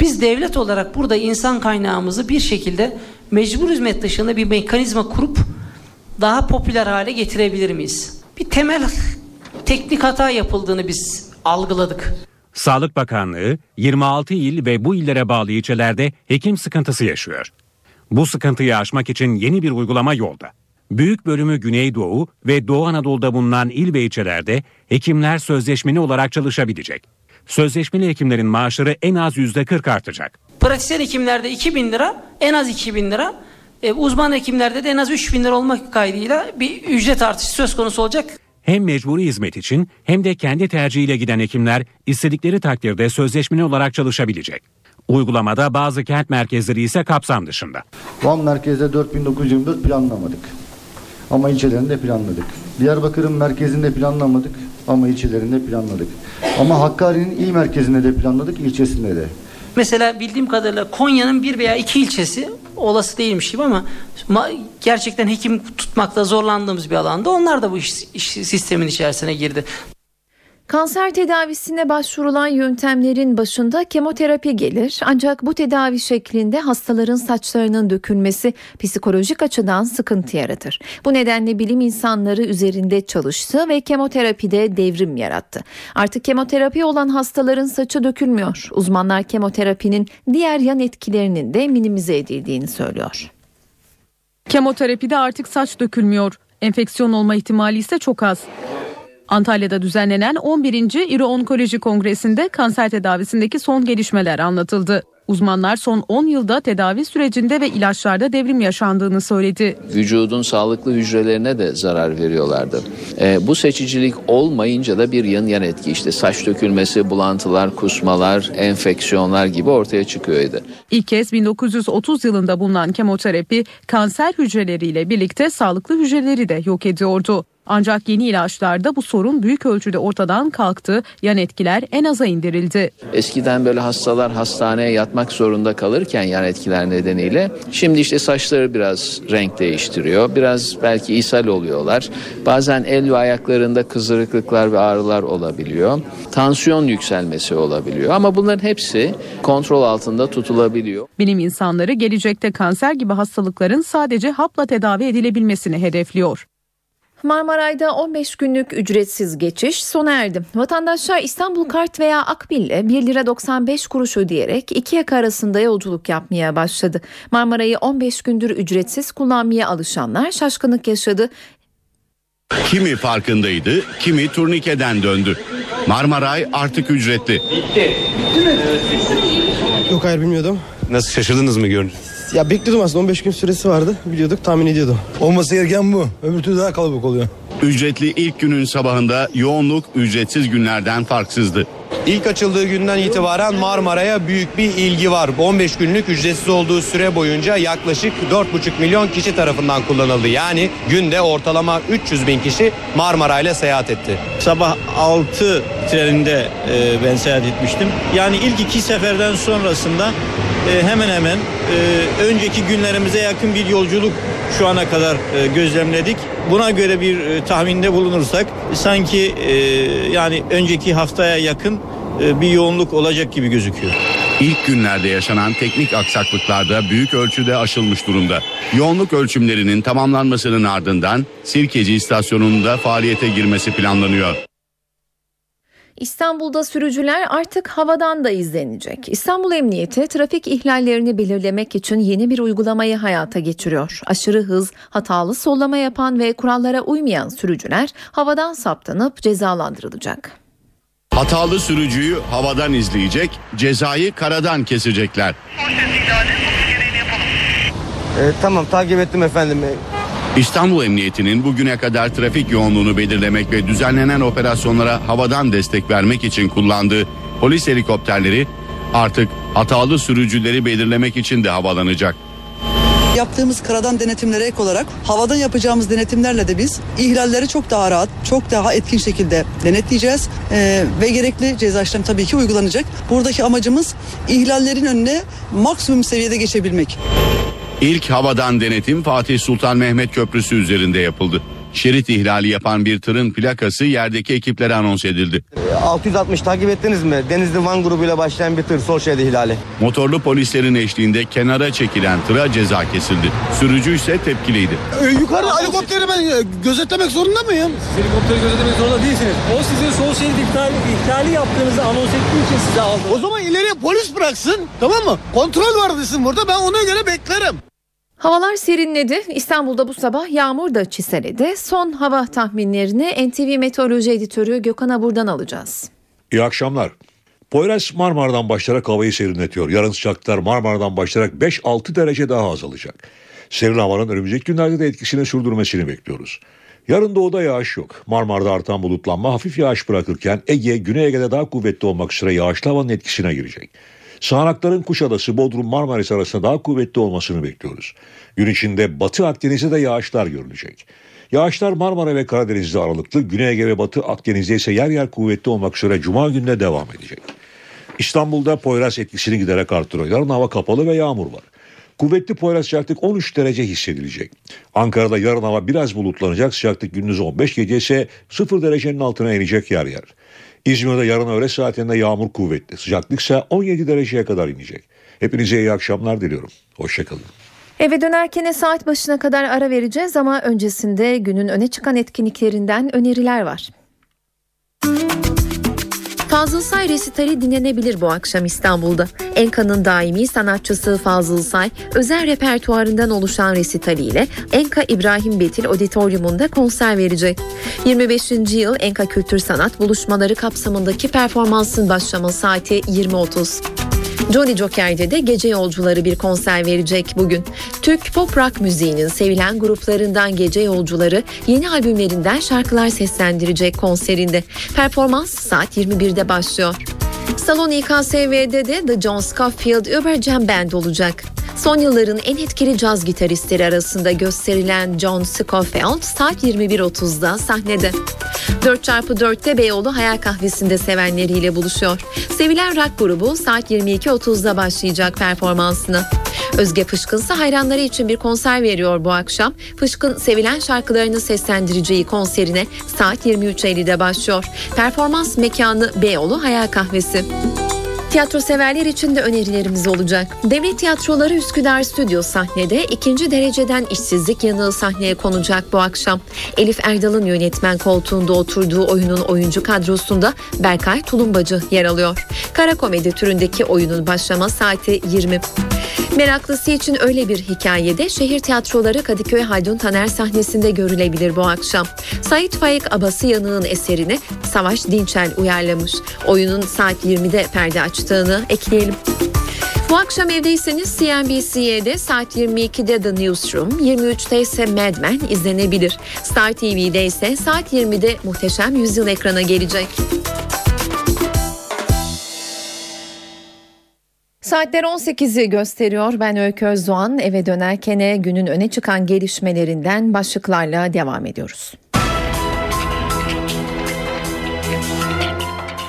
Biz devlet olarak burada insan kaynağımızı bir şekilde mecbur hizmet dışında bir mekanizma kurup daha popüler hale getirebilir miyiz? Bir temel teknik hata yapıldığını biz algıladık. Sağlık Bakanlığı 26 il ve bu illere bağlı ilçelerde hekim sıkıntısı yaşıyor. Bu sıkıntıyı aşmak için yeni bir uygulama yolda. Büyük bölümü Güneydoğu ve Doğu Anadolu'da bulunan il ve ilçelerde hekimler sözleşmeli olarak çalışabilecek. Sözleşmeli hekimlerin maaşları en az %40 artacak. Pratisyen hekimlerde 2000 lira, en az 2000 lira, e, uzman hekimlerde de en az 3000 lira olmak kaydıyla bir ücret artışı söz konusu olacak. Hem mecburi hizmet için hem de kendi tercihiyle giden hekimler istedikleri takdirde sözleşmeli olarak çalışabilecek. Uygulamada bazı kent merkezleri ise kapsam dışında. Van merkezde 4924 planlamadık. Ama ilçelerinde planladık. Diyarbakır'ın merkezinde planlamadık ama ilçelerinde planladık. Ama Hakkari'nin il merkezinde de planladık, ilçesinde de. Mesela bildiğim kadarıyla Konya'nın bir veya iki ilçesi olası değilmiş gibi ama gerçekten hekim tutmakta zorlandığımız bir alanda onlar da bu iş, iş sistemin içerisine girdi. Kanser tedavisine başvurulan yöntemlerin başında kemoterapi gelir. Ancak bu tedavi şeklinde hastaların saçlarının dökülmesi psikolojik açıdan sıkıntı yaratır. Bu nedenle bilim insanları üzerinde çalıştı ve kemoterapide devrim yarattı. Artık kemoterapi olan hastaların saçı dökülmüyor. Uzmanlar kemoterapinin diğer yan etkilerinin de minimize edildiğini söylüyor. Kemoterapide artık saç dökülmüyor. Enfeksiyon olma ihtimali ise çok az. Antalya'da düzenlenen 11. İri Onkoloji Kongresi'nde kanser tedavisindeki son gelişmeler anlatıldı. Uzmanlar son 10 yılda tedavi sürecinde ve ilaçlarda devrim yaşandığını söyledi. Vücudun sağlıklı hücrelerine de zarar veriyorlardı. E, bu seçicilik olmayınca da bir yan yan etki işte saç dökülmesi, bulantılar, kusmalar, enfeksiyonlar gibi ortaya çıkıyordu. İlk kez 1930 yılında bulunan kemoterapi kanser hücreleriyle birlikte sağlıklı hücreleri de yok ediyordu. Ancak yeni ilaçlarda bu sorun büyük ölçüde ortadan kalktı, yan etkiler en aza indirildi. Eskiden böyle hastalar hastaneye yatmak zorunda kalırken yan etkiler nedeniyle şimdi işte saçları biraz renk değiştiriyor. Biraz belki ishal oluyorlar. Bazen el ve ayaklarında kızarıklıklar ve ağrılar olabiliyor. Tansiyon yükselmesi olabiliyor ama bunların hepsi kontrol altında tutulabiliyor. Bilim insanları gelecekte kanser gibi hastalıkların sadece hapla tedavi edilebilmesini hedefliyor. Marmaray'da 15 günlük ücretsiz geçiş sona erdi. Vatandaşlar İstanbul Kart veya Akbil'le 1 lira 95 kuruş ödeyerek iki yaka arasında yolculuk yapmaya başladı. Marmaray'ı 15 gündür ücretsiz kullanmaya alışanlar şaşkınlık yaşadı. Kimi farkındaydı, kimi turnikeden döndü. Marmaray artık ücretli. Bitti. Yok hayır bilmiyordum. Nasıl şaşırdınız mı görünce? Ya bekliyordum aslında 15 gün süresi vardı. Biliyorduk tahmin ediyordum. Olması gereken bu. Öbür türlü daha kalabalık oluyor. Ücretli ilk günün sabahında yoğunluk ücretsiz günlerden farksızdı. İlk açıldığı günden itibaren Marmara'ya büyük bir ilgi var. 15 günlük ücretsiz olduğu süre boyunca yaklaşık 4,5 milyon kişi tarafından kullanıldı. Yani günde ortalama 300 bin kişi Marmara ile seyahat etti. Sabah 6 treninde e, ben seyahat etmiştim. Yani ilk iki seferden sonrasında e, hemen hemen e, önceki günlerimize yakın bir yolculuk şu ana kadar gözlemledik. Buna göre bir e, tahminde bulunursak sanki e, yani önceki haftaya yakın e, bir yoğunluk olacak gibi gözüküyor. İlk günlerde yaşanan teknik aksaklıklarda büyük ölçüde aşılmış durumda. Yoğunluk ölçümlerinin tamamlanmasının ardından Sirkeci istasyonunda faaliyete girmesi planlanıyor. İstanbul'da sürücüler artık havadan da izlenecek. İstanbul Emniyeti trafik ihlallerini belirlemek için yeni bir uygulamayı hayata geçiriyor. Aşırı hız, hatalı sollama yapan ve kurallara uymayan sürücüler havadan saptanıp cezalandırılacak. Hatalı sürücüyü havadan izleyecek, cezayı karadan kesecekler. Ee, tamam takip ettim efendim. İstanbul Emniyeti'nin bugüne kadar trafik yoğunluğunu belirlemek ve düzenlenen operasyonlara havadan destek vermek için kullandığı polis helikopterleri artık hatalı sürücüleri belirlemek için de havalanacak. Yaptığımız karadan denetimlere ek olarak havadan yapacağımız denetimlerle de biz ihlalleri çok daha rahat, çok daha etkin şekilde denetleyeceğiz Ee, ve gerekli ceza işlem tabii ki uygulanacak. Buradaki amacımız ihlallerin önüne maksimum seviyede geçebilmek. İlk havadan denetim Fatih Sultan Mehmet Köprüsü üzerinde yapıldı. Şerit ihlali yapan bir tırın plakası yerdeki ekiplere anons edildi. 660 takip ettiniz mi? Denizli Van grubuyla başlayan bir tır sol şerit ihlali. Motorlu polislerin eşliğinde kenara çekilen tıra ceza kesildi. Sürücü ise tepkiliydi. Ee, yukarı helikopteri ben e, gözetlemek zorunda mıyım? Siz helikopteri gözetlemek zorunda değilsiniz. O sizin sol şerit ihlali, ihlali yaptığınızı anons ettiği için size aldı. O zaman ileriye polis bıraksın tamam mı? Kontrol var desin burada ben ona göre beklerim. Havalar serinledi. İstanbul'da bu sabah yağmur da çiseledi. Son hava tahminlerini NTV Meteoroloji Editörü Gökhan Abur'dan alacağız. İyi akşamlar. Poyraz Marmara'dan başlayarak havayı serinletiyor. Yarın sıcaklıklar Marmara'dan başlayarak 5-6 derece daha azalacak. Serin havanın önümüzdeki günlerde de etkisini sürdürmesini bekliyoruz. Yarın doğuda yağış yok. Marmara'da artan bulutlanma hafif yağış bırakırken Ege, Güney Ege'de daha kuvvetli olmak üzere yağışlı havanın etkisine girecek. Sağanakların Kuşadası, Bodrum, Marmaris arasında daha kuvvetli olmasını bekliyoruz. Gün içinde Batı Akdeniz'de de yağışlar görülecek. Yağışlar Marmara ve Karadeniz'de aralıklı, Güney Ege ve Batı Akdeniz'de ise yer yer kuvvetli olmak üzere Cuma gününe devam edecek. İstanbul'da Poyraz etkisini giderek artırıyor. Yarın hava kapalı ve yağmur var. Kuvvetli Poyraz sıcaklık 13 derece hissedilecek. Ankara'da yarın hava biraz bulutlanacak. Sıcaklık gündüz 15 gece ise 0 derecenin altına inecek yer yer. İzmir'de yarın öğle saatinde yağmur kuvvetli. Sıcaklık ise 17 dereceye kadar inecek. Hepinize iyi akşamlar diliyorum. Hoşçakalın. Eve dönerken saat başına kadar ara vereceğiz ama öncesinde günün öne çıkan etkinliklerinden öneriler var. Fazıl Say resitali dinlenebilir bu akşam İstanbul'da. Enka'nın daimi sanatçısı Fazıl Say, özel repertuarından oluşan resitaliyle Enka İbrahim Betil Auditorium'unda konser verecek. 25. yıl Enka Kültür Sanat buluşmaları kapsamındaki performansın başlama saati 20.30. Johnny Joker'de de gece yolcuları bir konser verecek bugün. Türk pop rock müziğinin sevilen gruplarından gece yolcuları yeni albümlerinden şarkılar seslendirecek konserinde. Performans saat 21'de başlıyor. Salon İKSV'de de The John Scofield Uber Band olacak. Son yılların en etkili caz gitaristleri arasında gösterilen John Scofield saat 21.30'da sahnede. 4x4'te Beyoğlu Hayal Kahvesi'nde sevenleriyle buluşuyor. Sevilen rock grubu saat 22.30'da başlayacak performansına. Özge Fışkın ise hayranları için bir konser veriyor bu akşam. Fışkın sevilen şarkılarını seslendireceği konserine saat 23.50'de başlıyor. Performans mekanı Beyoğlu Hayal Kahvesi. Tiyatro severler için de önerilerimiz olacak. Devlet Tiyatroları Üsküdar Stüdyo sahnede ikinci dereceden işsizlik yanığı sahneye konacak bu akşam. Elif Erdal'ın yönetmen koltuğunda oturduğu oyunun oyuncu kadrosunda Berkay Tulumbacı yer alıyor. Kara komedi türündeki oyunun başlama saati 20. Meraklısı için öyle bir hikayede şehir tiyatroları Kadıköy Haydun Taner sahnesinde görülebilir bu akşam. Sait Faik Abası Yanık'ın eserini Savaş Dinçel uyarlamış. Oyunun saat 20'de perde açtığını ekleyelim. Bu akşam evdeyseniz CNBC'de saat 22'de The Newsroom, 23'te ise Mad Men izlenebilir. Star TV'de ise saat 20'de Muhteşem Yüzyıl ekrana gelecek. Saatler 18'i gösteriyor. Ben Öykü Özdoğan. Eve dönerken günün öne çıkan gelişmelerinden başlıklarla devam ediyoruz.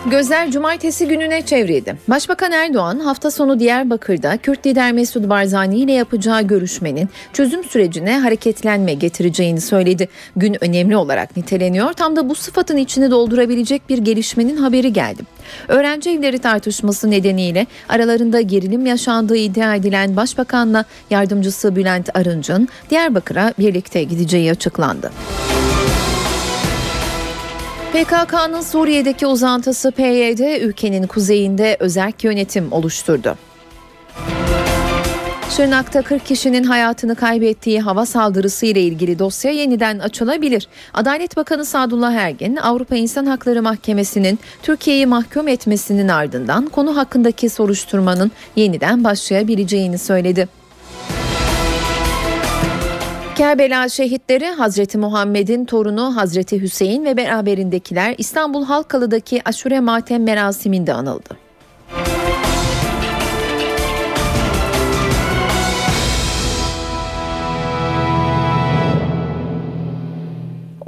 Gözler cumartesi gününe çevrildi. Başbakan Erdoğan hafta sonu Diyarbakır'da Kürt lider Mesut Barzani ile yapacağı görüşmenin çözüm sürecine hareketlenme getireceğini söyledi. Gün önemli olarak niteleniyor. Tam da bu sıfatın içini doldurabilecek bir gelişmenin haberi geldi. Öğrenci evleri tartışması nedeniyle aralarında gerilim yaşandığı iddia edilen Başbakanla yardımcısı Bülent Arınç'ın Diyarbakır'a birlikte gideceği açıklandı. PKK'nın Suriye'deki uzantısı PYD ülkenin kuzeyinde özerk yönetim oluşturdu. Şırnak'ta 40 kişinin hayatını kaybettiği hava saldırısı ile ilgili dosya yeniden açılabilir. Adalet Bakanı Sadullah Ergin, Avrupa İnsan Hakları Mahkemesi'nin Türkiye'yi mahkum etmesinin ardından konu hakkındaki soruşturmanın yeniden başlayabileceğini söyledi. Kerbela şehitleri Hazreti Muhammed'in torunu Hazreti Hüseyin ve beraberindekiler İstanbul Halkalı'daki aşure matem merasiminde anıldı.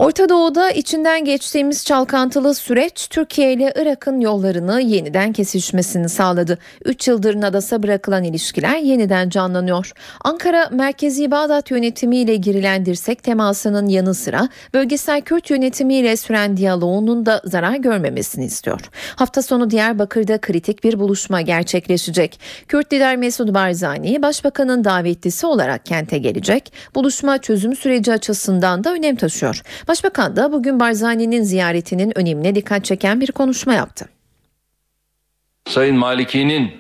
Orta Doğu'da içinden geçtiğimiz çalkantılı süreç Türkiye ile Irak'ın yollarını yeniden kesişmesini sağladı. 3 yıldır Nadas'a bırakılan ilişkiler yeniden canlanıyor. Ankara merkezi Bağdat yönetimiyle girilen dirsek temasının yanı sıra bölgesel Kürt yönetimiyle süren diyaloğunun da zarar görmemesini istiyor. Hafta sonu Diyarbakır'da kritik bir buluşma gerçekleşecek. Kürt lider Mesud Barzani başbakanın davetlisi olarak kente gelecek. Buluşma çözüm süreci açısından da önem taşıyor. Başbakan da bugün Barzani'nin ziyaretinin önemine dikkat çeken bir konuşma yaptı. Sayın Maliki'nin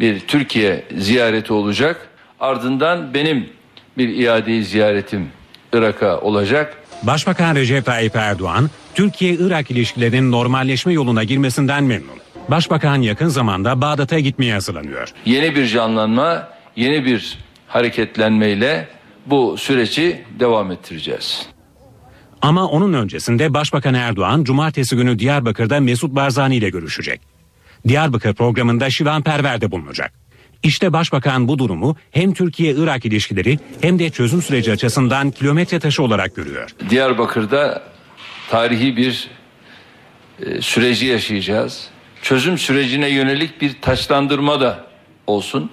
bir Türkiye ziyareti olacak. Ardından benim bir iade ziyaretim Irak'a olacak. Başbakan Recep Tayyip Erdoğan, Türkiye-Irak ilişkilerinin normalleşme yoluna girmesinden memnun. Başbakan yakın zamanda Bağdat'a gitmeye hazırlanıyor. Yeni bir canlanma, yeni bir hareketlenmeyle bu süreci devam ettireceğiz. Ama onun öncesinde Başbakan Erdoğan cumartesi günü Diyarbakır'da Mesut Barzani ile görüşecek. Diyarbakır programında Şivan Perver'de bulunacak. İşte Başbakan bu durumu hem Türkiye-Irak ilişkileri hem de çözüm süreci açısından kilometre taşı olarak görüyor. Diyarbakır'da tarihi bir e, süreci yaşayacağız. Çözüm sürecine yönelik bir taçlandırma da olsun.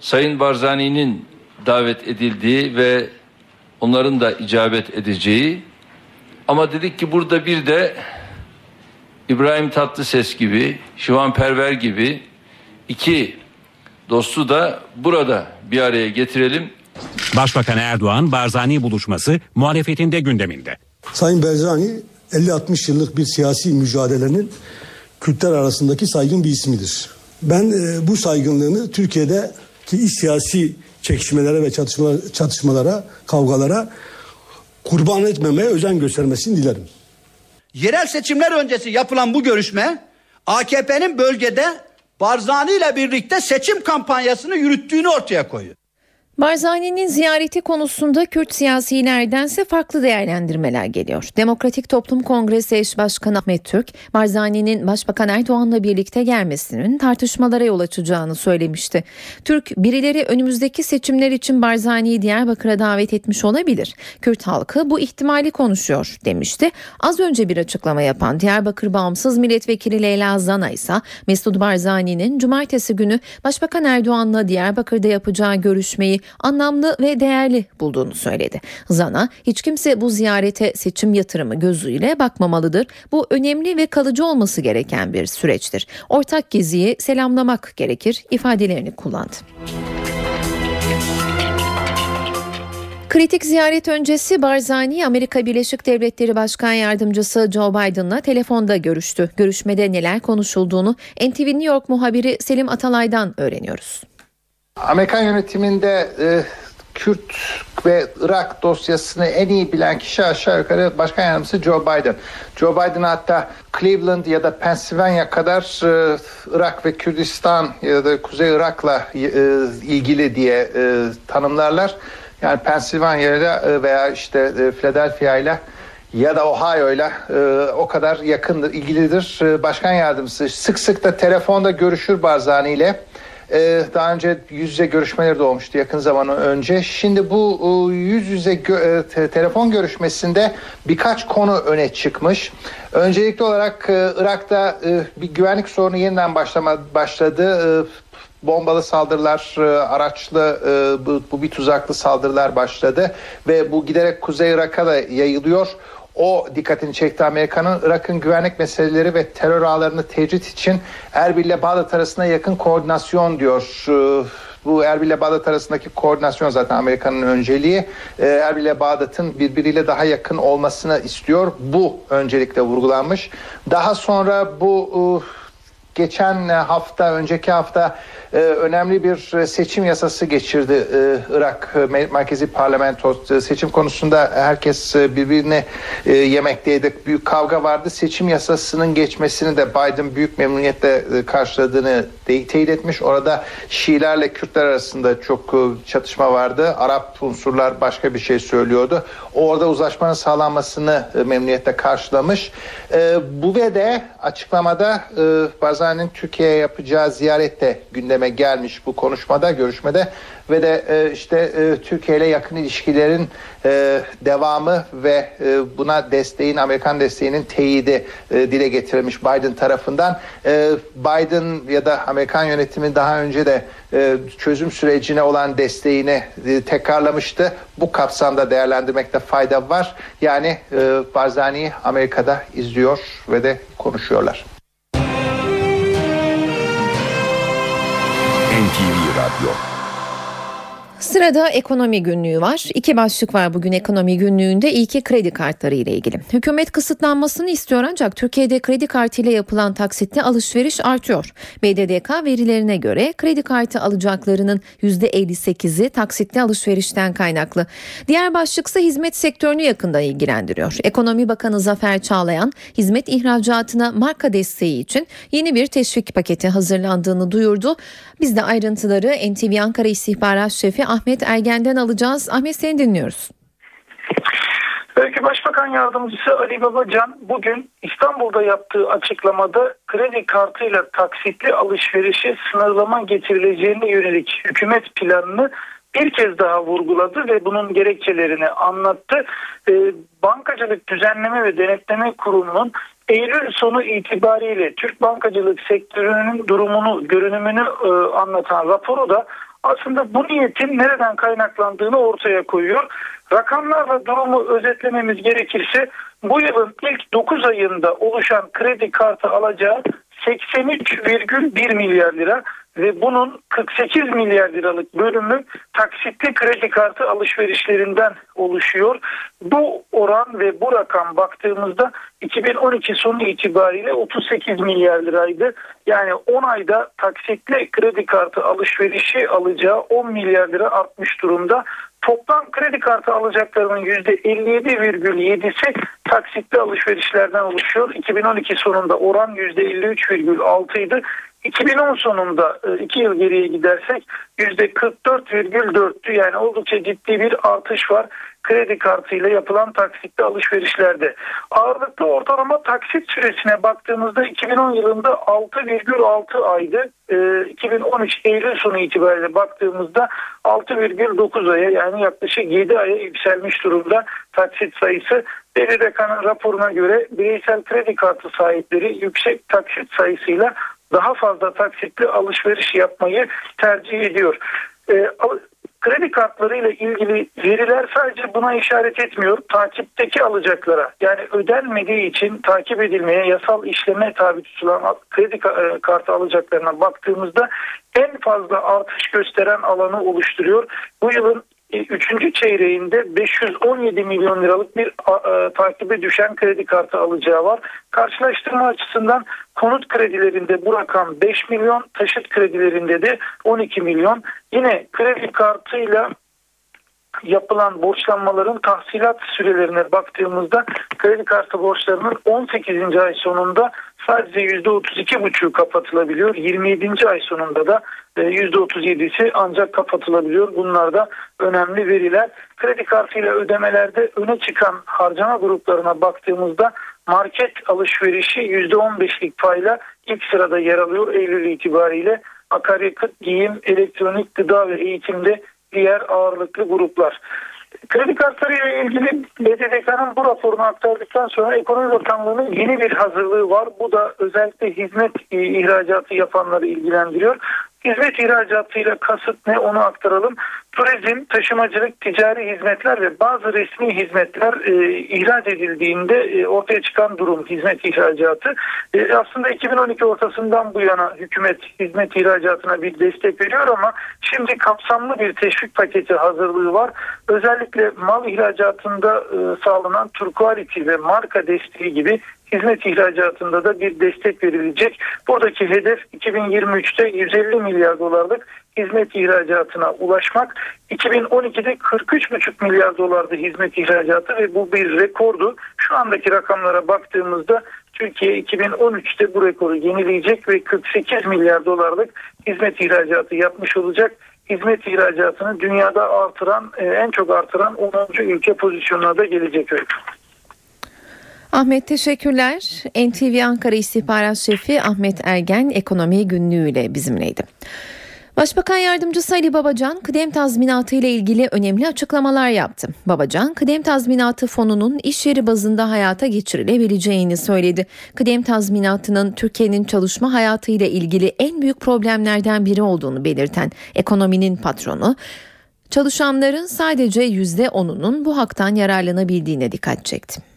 Sayın Barzani'nin davet edildiği ve onların da icabet edeceği ama dedik ki burada bir de İbrahim Tatlıses gibi, Şivan Perver gibi iki dostu da burada bir araya getirelim. Başbakan Erdoğan Barzani buluşması muhalefetin de gündeminde. Sayın Barzani 50-60 yıllık bir siyasi mücadelenin Kürtler arasındaki saygın bir ismidir. Ben e, bu saygınlığını Türkiye'deki iç siyasi çekişmelere ve çatışmalara, çatışmalara, kavgalara kurban etmemeye özen göstermesini dilerim. Yerel seçimler öncesi yapılan bu görüşme AKP'nin bölgede Barzani ile birlikte seçim kampanyasını yürüttüğünü ortaya koyuyor. Barzani'nin ziyareti konusunda Kürt siyasilerdense farklı değerlendirmeler geliyor. Demokratik Toplum Kongresi eş başkanı Ahmet Türk, Barzani'nin Başbakan Erdoğan'la birlikte gelmesinin tartışmalara yol açacağını söylemişti. Türk, birileri önümüzdeki seçimler için Barzani'yi Diyarbakır'a davet etmiş olabilir. Kürt halkı bu ihtimali konuşuyor demişti. Az önce bir açıklama yapan Diyarbakır Bağımsız Milletvekili Leyla Zana ise Mesut Barzani'nin cumartesi günü Başbakan Erdoğan'la Diyarbakır'da yapacağı görüşmeyi anlamlı ve değerli bulduğunu söyledi. Zana hiç kimse bu ziyarete seçim yatırımı gözüyle bakmamalıdır. Bu önemli ve kalıcı olması gereken bir süreçtir. Ortak geziyi selamlamak gerekir ifadelerini kullandı. Kritik ziyaret öncesi Barzani Amerika Birleşik Devletleri Başkan Yardımcısı Joe Biden'la telefonda görüştü. Görüşmede neler konuşulduğunu NTV New York muhabiri Selim Atalay'dan öğreniyoruz. Amerikan yönetiminde e, Kürt ve Irak dosyasını en iyi bilen kişi aşağı yukarı Başkan Yardımcısı Joe Biden. Joe Biden hatta Cleveland ya da Pennsylvania kadar e, Irak ve Kürdistan ya da Kuzey Irak'la e, ilgili diye e, tanımlarlar. Yani Pennsylvania ile veya işte e, Philadelphia ile ya da Ohio ile o kadar yakındır, ilgilidir. E, Başkan Yardımcısı sık sık da telefonda görüşür Barzani ile. Ee, daha önce yüz yüze görüşmeleri de olmuştu yakın zaman önce. Şimdi bu e, yüz yüze gö- e, te- telefon görüşmesinde birkaç konu öne çıkmış. Öncelikli olarak e, Irak'ta bir güvenlik sorunu yeniden başlama başladı. Bombalı saldırılar, araçlı, bu bir tuzaklı saldırılar başladı ve bu giderek Kuzey Irak'a da yayılıyor. O dikkatini çekti Amerika'nın Irak'ın güvenlik meseleleri ve terör ağlarını tecrit için Erbil ile Bağdat arasında yakın koordinasyon diyor. Ee, Bu Erbil ile Bağdat arasındaki koordinasyon zaten Amerika'nın önceliği. Ee, Erbil ile Bağdat'ın birbiriyle daha yakın olmasını istiyor. Bu öncelikle vurgulanmış. Daha sonra bu uh, geçen hafta, önceki hafta e, önemli bir seçim yasası geçirdi e, Irak Merkezi Parlamento. Seçim konusunda herkes birbirini e, yemekteydi. Büyük kavga vardı. Seçim yasasının geçmesini de Biden büyük memnuniyetle karşıladığını teyit etmiş. Orada Şiilerle Kürtler arasında çok çatışma vardı. Arap unsurlar başka bir şey söylüyordu. Orada uzlaşmanın sağlanmasını memnuniyetle karşılamış. Bu ve de açıklamada Barzani'nin Türkiye'ye yapacağı ziyarette gündeme gelmiş bu konuşmada, görüşmede ve de e, işte e, Türkiye ile yakın ilişkilerin e, devamı ve e, buna desteğin Amerikan desteğinin teyidi e, dile getirilmiş Biden tarafından. E, Biden ya da Amerikan yönetimi daha önce de e, çözüm sürecine olan desteğini e, tekrarlamıştı. Bu kapsamda değerlendirmekte fayda var. Yani e, Barzani'yi Amerika'da izliyor ve de konuşuyorlar. NTV Radyo Sırada ekonomi günlüğü var. İki başlık var bugün ekonomi günlüğünde. İlki kredi kartları ile ilgili. Hükümet kısıtlanmasını istiyor ancak Türkiye'de kredi kartı ile yapılan taksitli alışveriş artıyor. BDDK verilerine göre kredi kartı alacaklarının %58'i taksitli alışverişten kaynaklı. Diğer başlık ise hizmet sektörünü yakından ilgilendiriyor. Ekonomi Bakanı Zafer Çağlayan hizmet ihracatına marka desteği için yeni bir teşvik paketi hazırlandığını duyurdu. Biz de ayrıntıları NTV Ankara İstihbarat Şefi Ahmet Ergen'den alacağız. Ahmet seni dinliyoruz. Belki Başbakan Yardımcısı Ali Babacan bugün İstanbul'da yaptığı açıklamada kredi kartıyla taksitli alışverişe sınırlama getirileceğine yönelik hükümet planını bir kez daha vurguladı ve bunun gerekçelerini anlattı. Ee, Bankacılık Düzenleme ve Denetleme Kurumu'nun Eylül sonu itibariyle Türk bankacılık sektörünün durumunu, görünümünü e, anlatan raporu da aslında bu niyetin nereden kaynaklandığını ortaya koyuyor. Rakamlarla durumu özetlememiz gerekirse bu yılın ilk 9 ayında oluşan kredi kartı alacağı 83,1 milyar lira ve bunun 48 milyar liralık bölümü taksitli kredi kartı alışverişlerinden oluşuyor. Bu oran ve bu rakam baktığımızda 2012 sonu itibariyle 38 milyar liraydı. Yani 10 ayda taksitli kredi kartı alışverişi alacağı 10 milyar lira artmış durumda. Toplam kredi kartı alacaklarının %57,7'si taksitli alışverişlerden oluşuyor. 2012 sonunda oran %53,6 idi. 2010 sonunda 2 e, yıl geriye gidersek %44,4'tü yani oldukça ciddi bir artış var kredi kartıyla yapılan taksitli alışverişlerde. Ağırlıklı ortalama taksit süresine baktığımızda 2010 yılında 6,6 aydı. 2013 ee, Eylül sonu itibariyle baktığımızda 6,9 aya yani yaklaşık 7 aya yükselmiş durumda taksit sayısı. BDDK'nın raporuna göre bireysel kredi kartı sahipleri yüksek taksit sayısıyla daha fazla taksitli alışveriş yapmayı tercih ediyor. E, kredi kartları ile ilgili veriler sadece buna işaret etmiyor. Takipteki alacaklara yani ödenmediği için takip edilmeye yasal işleme tabi tutulan kredi e, kartı alacaklarına baktığımızda en fazla artış gösteren alanı oluşturuyor. Bu yılın üçüncü çeyreğinde 517 milyon liralık bir e, takibe düşen kredi kartı alacağı var. Karşılaştırma açısından konut kredilerinde bu rakam 5 milyon, taşıt kredilerinde de 12 milyon. Yine kredi kartıyla yapılan borçlanmaların tahsilat sürelerine baktığımızda kredi kartı borçlarının 18. ay sonunda sadece %32,5'u kapatılabiliyor. 27. ay sonunda da %37'si e, ancak kapatılabiliyor. Bunlar da önemli veriler. Kredi kartıyla ödemelerde öne çıkan harcama gruplarına baktığımızda market alışverişi %15'lik payla ilk sırada yer alıyor Eylül itibariyle. Akaryakıt, giyim, elektronik, gıda ve eğitimde diğer ağırlıklı gruplar. Kredi kartları ile ilgili BDDK'nın bu raporunu aktardıktan sonra Ekonomi Bakanlığı'nın yeni bir hazırlığı var. Bu da özellikle hizmet ihracatı yapanları ilgilendiriyor. Hizmet ihracatıyla kasıt ne onu aktaralım. Turizm, taşımacılık, ticari hizmetler ve bazı resmi hizmetler e, ihraç edildiğinde e, ortaya çıkan durum hizmet ihracatı. E, aslında 2012 ortasından bu yana hükümet hizmet ihracatına bir destek veriyor ama şimdi kapsamlı bir teşvik paketi hazırlığı var. Özellikle mal ihracatında e, sağlanan Turquality ve marka desteği gibi hizmet ihracatında da bir destek verilecek. Buradaki hedef 2023'te 150 milyar dolarlık hizmet ihracatına ulaşmak. 2012'de 43,5 milyar dolardı hizmet ihracatı ve bu bir rekordu. Şu andaki rakamlara baktığımızda Türkiye 2013'te bu rekoru yenileyecek ve 48 milyar dolarlık hizmet ihracatı yapmış olacak. Hizmet ihracatını dünyada artıran, e, en çok artıran 10. ülke pozisyonuna da gelecek öyle. Ahmet teşekkürler. NTV Ankara İstihbarat Şefi Ahmet Ergen ekonomi günlüğüyle bizimleydi. Başbakan Yardımcısı Ali Babacan kıdem tazminatı ile ilgili önemli açıklamalar yaptı. Babacan kıdem tazminatı fonunun iş yeri bazında hayata geçirilebileceğini söyledi. Kıdem tazminatının Türkiye'nin çalışma hayatı ile ilgili en büyük problemlerden biri olduğunu belirten ekonominin patronu çalışanların sadece %10'unun bu haktan yararlanabildiğine dikkat çekti.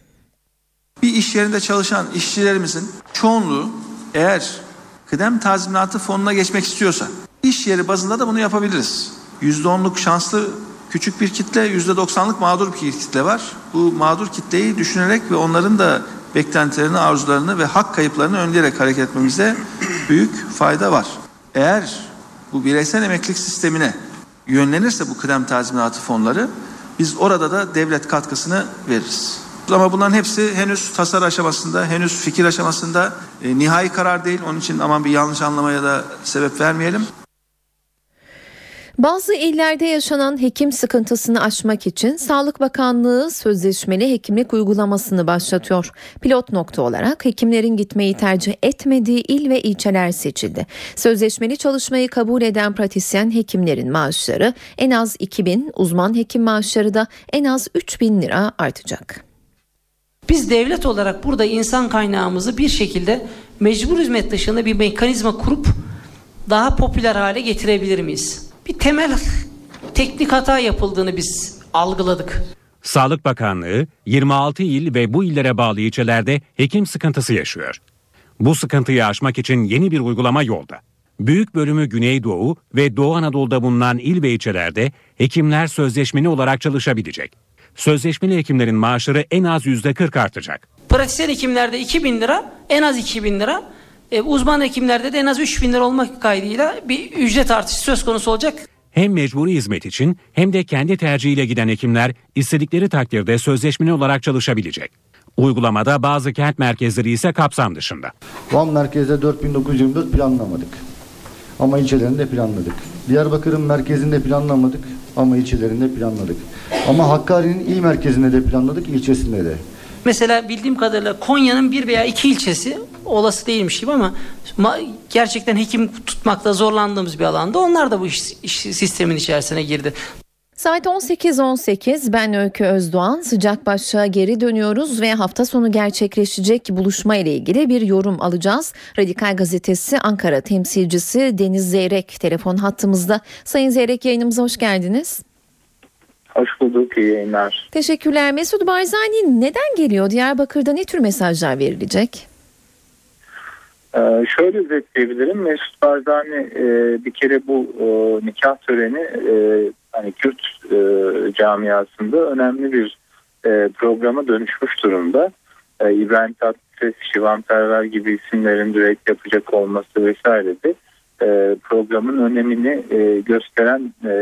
Bir iş yerinde çalışan işçilerimizin çoğunluğu eğer kıdem tazminatı fonuna geçmek istiyorsa iş yeri bazında da bunu yapabiliriz. %10'luk şanslı küçük bir kitle, %90'lık mağdur bir kitle var. Bu mağdur kitleyi düşünerek ve onların da beklentilerini, arzularını ve hak kayıplarını önleyerek hareket etmemizde büyük fayda var. Eğer bu bireysel emeklilik sistemine yönlenirse bu kıdem tazminatı fonları biz orada da devlet katkısını veririz. Ama bunların hepsi henüz tasar aşamasında, henüz fikir aşamasında e, nihai karar değil. Onun için aman bir yanlış anlamaya da sebep vermeyelim. Bazı illerde yaşanan hekim sıkıntısını aşmak için Sağlık Bakanlığı sözleşmeli hekimlik uygulamasını başlatıyor. Pilot nokta olarak hekimlerin gitmeyi tercih etmediği il ve ilçeler seçildi. Sözleşmeli çalışmayı kabul eden pratisyen hekimlerin maaşları en az 2000, uzman hekim maaşları da en az 3000 lira artacak. Biz devlet olarak burada insan kaynağımızı bir şekilde mecbur hizmet dışında bir mekanizma kurup daha popüler hale getirebilir miyiz? Bir temel teknik hata yapıldığını biz algıladık. Sağlık Bakanlığı 26 il ve bu illere bağlı ilçelerde hekim sıkıntısı yaşıyor. Bu sıkıntıyı aşmak için yeni bir uygulama yolda. Büyük bölümü Güneydoğu ve Doğu Anadolu'da bulunan il ve ilçelerde hekimler sözleşmeli olarak çalışabilecek. Sözleşmeli hekimlerin maaşları en az %40 artacak. Pratisyen hekimlerde 2000 lira, en az 2000 lira. E, uzman hekimlerde de en az 3000 lira olmak kaydıyla bir ücret artışı söz konusu olacak. Hem mecburi hizmet için hem de kendi tercihiyle giden hekimler istedikleri takdirde sözleşmeli olarak çalışabilecek. Uygulamada bazı kent merkezleri ise kapsam dışında. Van merkezde 4924 planlamadık. Ama ilçelerinde planladık. Diyarbakır'ın merkezinde planlamadık ama ilçelerinde planladık. Ama Hakkari'nin il merkezinde de planladık, ilçesinde de. Mesela bildiğim kadarıyla Konya'nın bir veya iki ilçesi olası değilmiş gibi ama gerçekten hekim tutmakta zorlandığımız bir alanda onlar da bu iş, iş sistemin içerisine girdi. Saat 18.18 ben Öykü Özdoğan sıcak başlığa geri dönüyoruz ve hafta sonu gerçekleşecek buluşma ile ilgili bir yorum alacağız. Radikal Gazetesi Ankara temsilcisi Deniz Zeyrek telefon hattımızda. Sayın Zeyrek yayınımıza hoş geldiniz. Hoş bulduk, iyi yayınlar. Teşekkürler. Mesut Barzani neden geliyor? Diyarbakır'da ne tür mesajlar verilecek? Ee, şöyle özetleyebilirim. Mesut Barzani e, bir kere bu e, nikah töreni e, hani Kürt e, camiasında önemli bir e, programa dönüşmüş durumda. E, İbrahim Tatlıses, Şivan Perver gibi isimlerin direkt yapacak olması vesaire de e, programın önemini e, gösteren e,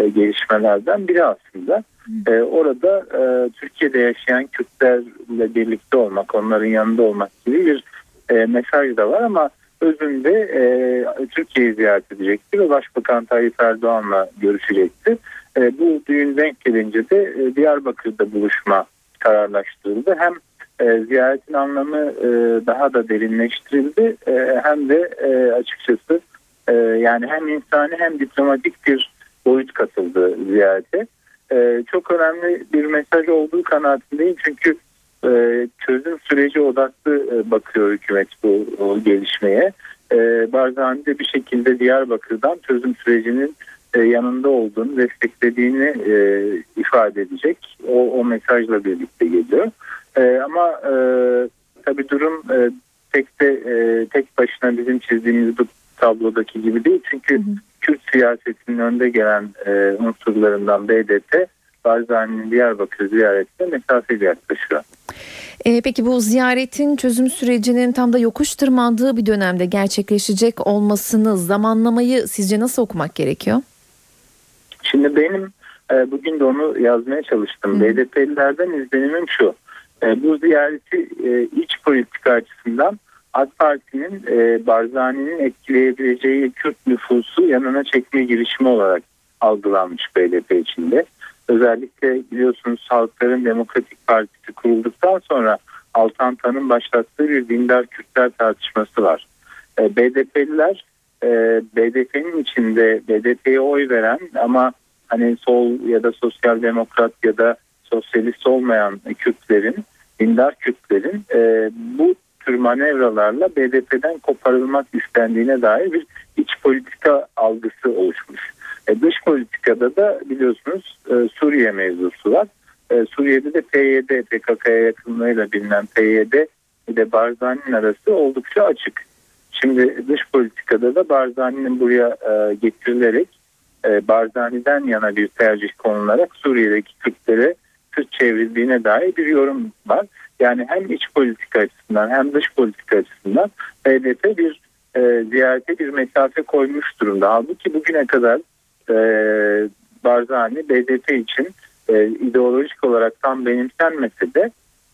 e, gelişmelerden biri aslında. E, orada e, Türkiye'de yaşayan Kürtlerle birlikte olmak, onların yanında olmak gibi bir e, mesaj da var ama özünde e, Türkiye'yi ziyaret edecekti ve Başbakan Tayyip Erdoğan'la görüşecekti. E, bu düğün denk gelince de e, Diyarbakır'da buluşma kararlaştırıldı. Hem e, ziyaretin anlamı e, daha da derinleştirildi e, hem de e, açıkçası e, yani hem insani hem diplomatik bir boyut katıldı ziyarete. E, çok önemli bir mesaj olduğu kanaatindeyim çünkü e, çözüm süreci odaklı e, bakıyor hükümet bu o gelişmeye. e, Barzani bir şekilde Diyarbakır'dan çözüm sürecinin e, yanında olduğunu, desteklediğini e, ifade edecek. O, o mesajla birlikte geliyor. E, ama e, tabii durum e, tek de e, tek başına bizim çizdiğimiz bu tablodaki gibi değil. Çünkü Kürt siyasetinin önde gelen e, unsurlarından BDP Barzani'nin Diyarbakır ziyaretine mesafeli yaklaşıyor. E, peki bu ziyaretin çözüm sürecinin tam da yokuş tırmandığı bir dönemde gerçekleşecek olmasını, zamanlamayı sizce nasıl okumak gerekiyor? Şimdi benim e, bugün de onu yazmaya çalıştım. BDP'lilerden izlenimim şu. E, bu ziyareti e, iç politika açısından AK Parti'nin e, Barzani'nin etkileyebileceği Kürt nüfusu yanına çekme girişimi olarak algılanmış BDP içinde. Özellikle biliyorsunuz Halkların Demokratik Partisi kurulduktan sonra Altan Tan'ın başlattığı bir dindar Kürtler tartışması var. E, BDP'liler e, BDP'nin içinde BDP'ye oy veren ama hani sol ya da sosyal demokrat ya da sosyalist olmayan Kürtlerin, dindar Kürtlerin e, bu tür manevralarla BDP'den koparılmak istendiğine dair bir iç politika algısı oluşmuş. E, dış politikada da biliyorsunuz e, Suriye mevzusu var. E, Suriye'de de PYD, PKK'ya yakınlığıyla bilinen PYD ile Barzani'nin arası oldukça açık. Şimdi dış politikada da Barzani'nin buraya e, getirilerek e, Barzani'den yana bir tercih konularak Suriye'deki Kürtlere Kürt çevrildiğine dair bir yorum var. Yani hem iç politika açısından hem dış politika açısından BDP bir e, ziyarete bir mesafe koymuş durumda. Halbuki bugüne kadar e, Barzani BDP için e, ideolojik olarak tam benimsenmese de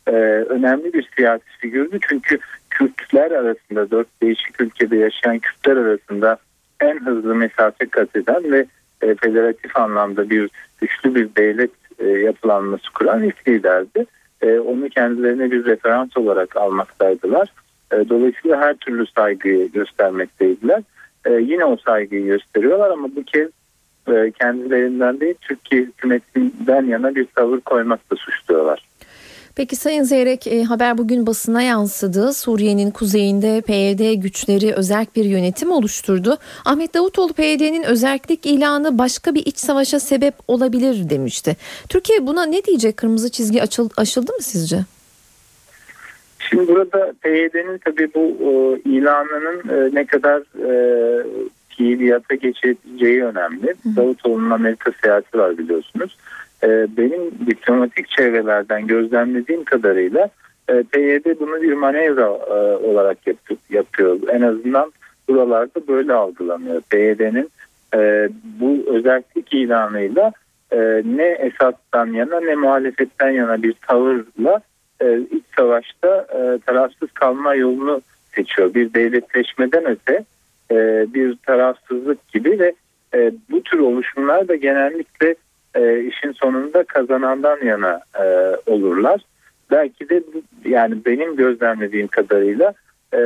e, önemli bir siyasi figürdü. Çünkü Kürtler arasında dört değişik ülkede yaşayan Kürtler arasında en hızlı mesafe kat eden ve e, federatif anlamda bir güçlü bir devlet e, yapılanması kuran ilk liderdi. E, onu kendilerine bir referans olarak almaktaydılar. E, dolayısıyla her türlü saygıyı göstermekteydiler. E, yine o saygıyı gösteriyorlar ama bu kez e, kendilerinden değil Türkiye hükümetinden yana bir tavır koymakla suçluyorlar. Peki Sayın Zeyrek e, haber bugün basına yansıdı. Suriye'nin kuzeyinde PYD güçleri özerk bir yönetim oluşturdu. Ahmet Davutoğlu PYD'nin özerklik ilanı başka bir iç savaşa sebep olabilir demişti. Türkiye buna ne diyecek? Kırmızı çizgi açıldı, aşıldı mı sizce? Şimdi burada PYD'nin tabii bu e, ilanının e, ne kadar e, fiiliyata geçeceği önemli. Davutoğlu'nun Amerika seyahati var biliyorsunuz. E, benim diplomatik çevrelerden gözlemlediğim kadarıyla e, PYD bunu bir manevra e, olarak yapıyor. En azından buralarda böyle algılanıyor. PYD'nin e, bu özellik ilanıyla e, ne Esad'dan yana ne muhalefetten yana bir tavırla e, iç savaşta tarafsız kalma yolunu seçiyor. Bir devletleşmeden öte bir tarafsızlık gibi ve bu tür oluşumlar da genellikle e, işin sonunda kazanandan yana e, olurlar. Belki de yani benim gözlemlediğim kadarıyla e,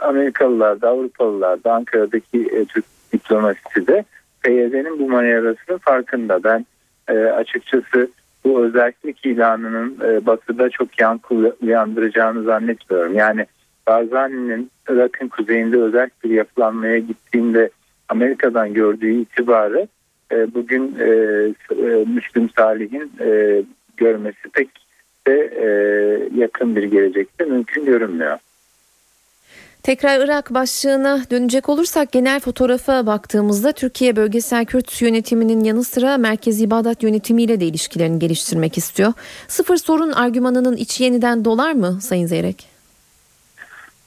Amerikalılar da Avrupalılar da Ankara'daki e, Türk diplomasisi de PYD'nin bu manevrasının farkında. Ben e, açıkçası bu özellik ilanının e, batıda çok yankı uyandıracağını zannetmiyorum. Yani Barzani'nin Irak'ın kuzeyinde özel bir yapılanmaya gittiğinde Amerika'dan gördüğü itibarı e, bugün e, e, Müslüm Salih'in e, görmesi pek de e, yakın bir gelecekte mümkün görünmüyor. Tekrar Irak başlığına dönecek olursak genel fotoğrafa baktığımızda Türkiye bölgesel Kürt yönetiminin yanı sıra merkezi Bağdat yönetimiyle de ilişkilerini geliştirmek istiyor. Sıfır sorun argümanının içi yeniden dolar mı Sayın Zeyrek?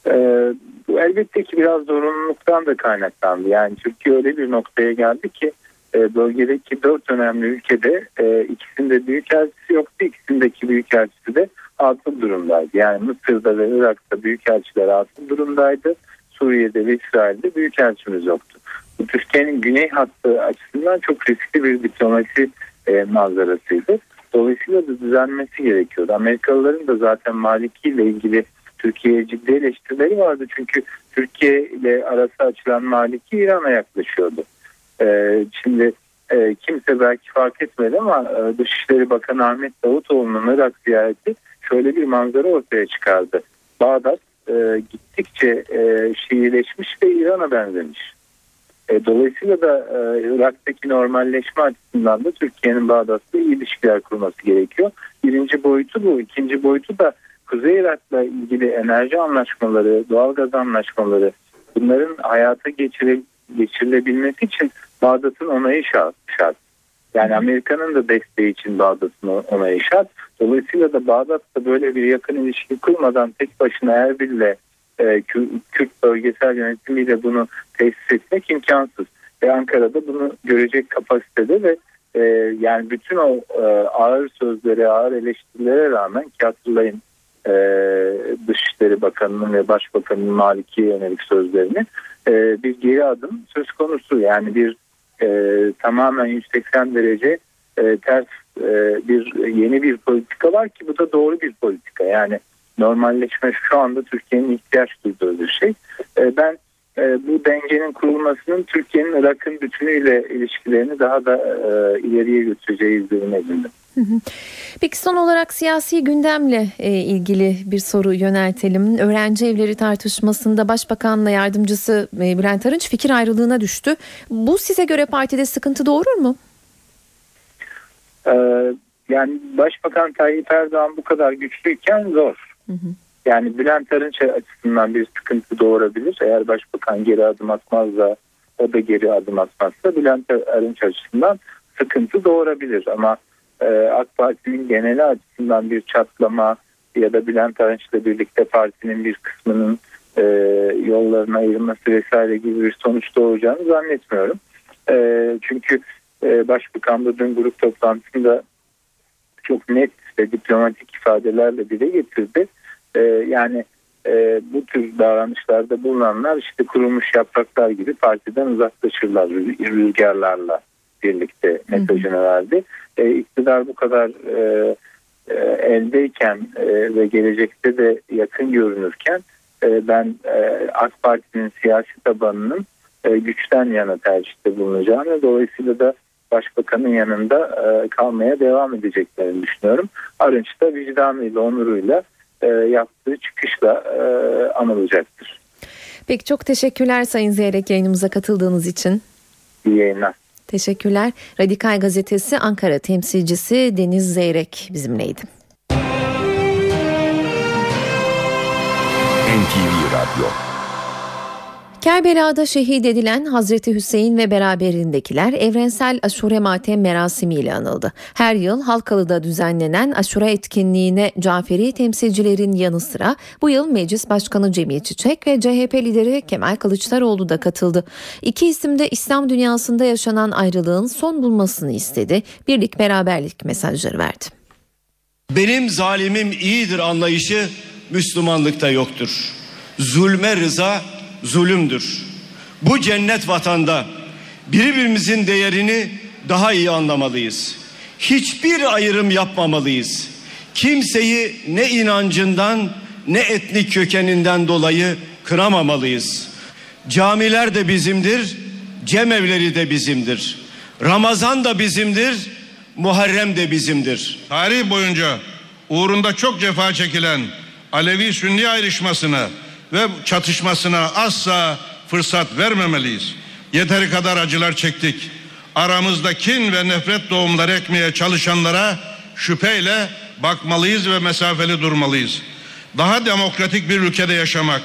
Ee, bu elbette ki biraz zorunluluktan da kaynaklandı. Yani Türkiye öyle bir noktaya geldi ki e, bölgedeki dört önemli ülkede e, ikisinde büyükelçisi yoktu. İkisindeki büyükelçisi de atıl durumdaydı. Yani Mısır'da ve Irak'ta büyükelçiler atıl durumdaydı. Suriye'de ve İsrail'de büyükelçimiz yoktu. Bu Türkiye'nin güney hattı açısından çok riskli bir diplomasi e, manzarasıydı. Dolayısıyla da düzenmesi gerekiyordu. Amerikalıların da zaten Maliki ile ilgili Türkiye'ye ciddi eleştirileri vardı. Çünkü Türkiye ile arası açılan Maliki İran'a yaklaşıyordu. Ee, şimdi e, kimse belki fark etmedi ama e, Dışişleri Bakanı Ahmet Davutoğlu'nun Irak ziyareti şöyle bir manzara ortaya çıkardı. Bağdat e, gittikçe e, Şiileşmiş ve İran'a benzemiş. Dolayısıyla da Irak'taki normalleşme açısından da Türkiye'nin Bağdat'la iyi ilişkiler kurması gerekiyor. Birinci boyutu bu. İkinci boyutu da Kuzey Irak'la ilgili enerji anlaşmaları, doğal gaz anlaşmaları bunların hayata geçire, geçirilebilmesi için Bağdat'ın onayı şart. şart. Yani Amerika'nın da desteği için Bağdat'ın onayı şart. Dolayısıyla da Bağdat'ta böyle bir yakın ilişki kurmadan tek başına Erbil'le e, Kürt bölgesel yönetimiyle bunu tesis etmek imkansız. Ve Ankara'da bunu görecek kapasitede ve e, yani bütün o e, ağır sözlere, ağır eleştirilere rağmen ki hatırlayın e, Dışişleri Bakanı'nın ve Başbakanı'nın Maliki'ye yönelik sözlerini e, bir geri adım söz konusu. Yani bir e, tamamen 180 derece e, ters e, bir yeni bir politika var ki bu da doğru bir politika. Yani normalleşme şu anda Türkiye'nin ihtiyaç duyduğu bir şey. E, ben e, bu dengenin kurulmasının Türkiye'nin Irak'ın bütünüyle ilişkilerini daha da e, ileriye götüreceği izlenimi edindim. Peki son olarak siyasi gündemle e, ilgili bir soru yöneltelim. Öğrenci evleri tartışmasında Başbakanla yardımcısı e, Bülent Arınç fikir ayrılığına düştü. Bu size göre partide sıkıntı doğurur mu? Ee, yani Başbakan Tayyip Erdoğan bu kadar güçlüyken zor. Hı hı. Yani Bülent Arınç açısından bir sıkıntı doğurabilir. Eğer Başbakan geri adım atmazsa o da geri adım atmazsa Bülent Arınç açısından sıkıntı doğurabilir. Ama AK Parti'nin geneli açısından bir çatlama ya da Bülent Arınç'la birlikte partinin bir kısmının e, yollarına ayrılması vesaire gibi bir sonuç doğuracağını zannetmiyorum. E, çünkü e, Başbakan da dün grup toplantısında çok net ve diplomatik ifadelerle dile getirdi. E, yani e, bu tür davranışlarda bulunanlar işte kurulmuş yapraklar gibi partiden uzaklaşırlar rüzgarlarla birlikte mesajını verdi. E, iktidar bu kadar e, e, eldeyken e, ve gelecekte de yakın görünürken e, ben e, AK Parti'nin siyasi tabanının e, güçten yana tercihte bulunacağını dolayısıyla da başbakanın yanında e, kalmaya devam edeceklerini düşünüyorum. Arınç da vicdanıyla, onuruyla e, yaptığı çıkışla e, anılacaktır. Peki çok teşekkürler Sayın Zeyrek yayınımıza katıldığınız için. İyi yayınlar. Teşekkürler. Radikal Gazetesi Ankara temsilcisi Deniz Zeyrek bizimleydi. NTV Radyo Kerbela'da şehit edilen Hazreti Hüseyin ve beraberindekiler evrensel aşure matem merasimiyle anıldı. Her yıl Halkalı'da düzenlenen aşure etkinliğine Caferi temsilcilerin yanı sıra bu yıl Meclis Başkanı Cemil Çiçek ve CHP lideri Kemal Kılıçdaroğlu da katıldı. İki isim de İslam dünyasında yaşanan ayrılığın son bulmasını istedi. Birlik beraberlik mesajları verdi. Benim zalimim iyidir anlayışı Müslümanlıkta yoktur. Zulme rıza zulümdür. Bu cennet vatanda birbirimizin değerini daha iyi anlamalıyız. Hiçbir ayrım yapmamalıyız. Kimseyi ne inancından ne etnik kökeninden dolayı kıramamalıyız. Camiler de bizimdir, cemevleri de bizimdir. Ramazan da bizimdir, Muharrem de bizimdir. Tarih boyunca uğrunda çok cefa çekilen Alevi-Sünni ayrışmasına ve çatışmasına asla fırsat vermemeliyiz. Yeteri kadar acılar çektik. Aramızda kin ve nefret doğumları ekmeye çalışanlara şüpheyle bakmalıyız ve mesafeli durmalıyız. Daha demokratik bir ülkede yaşamak,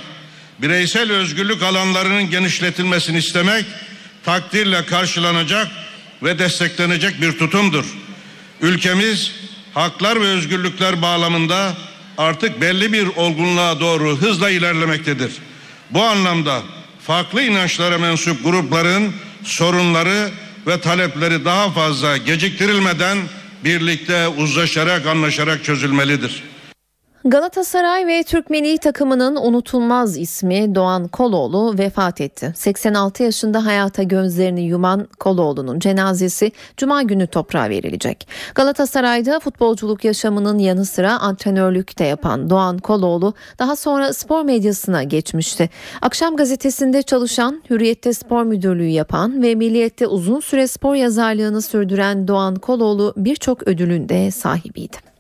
bireysel özgürlük alanlarının genişletilmesini istemek takdirle karşılanacak ve desteklenecek bir tutumdur. Ülkemiz haklar ve özgürlükler bağlamında artık belli bir olgunluğa doğru hızla ilerlemektedir. Bu anlamda farklı inançlara mensup grupların sorunları ve talepleri daha fazla geciktirilmeden birlikte uzlaşarak anlaşarak çözülmelidir. Galatasaray ve Türk milli takımının unutulmaz ismi Doğan Koloğlu vefat etti. 86 yaşında hayata gözlerini yuman Koloğlu'nun cenazesi Cuma günü toprağa verilecek. Galatasaray'da futbolculuk yaşamının yanı sıra antrenörlük de yapan Doğan Koloğlu daha sonra spor medyasına geçmişti. Akşam gazetesinde çalışan, Hürriyet'te spor müdürlüğü yapan ve Milliyet'te uzun süre spor yazarlığını sürdüren Doğan Koloğlu birçok ödülün de sahibiydi.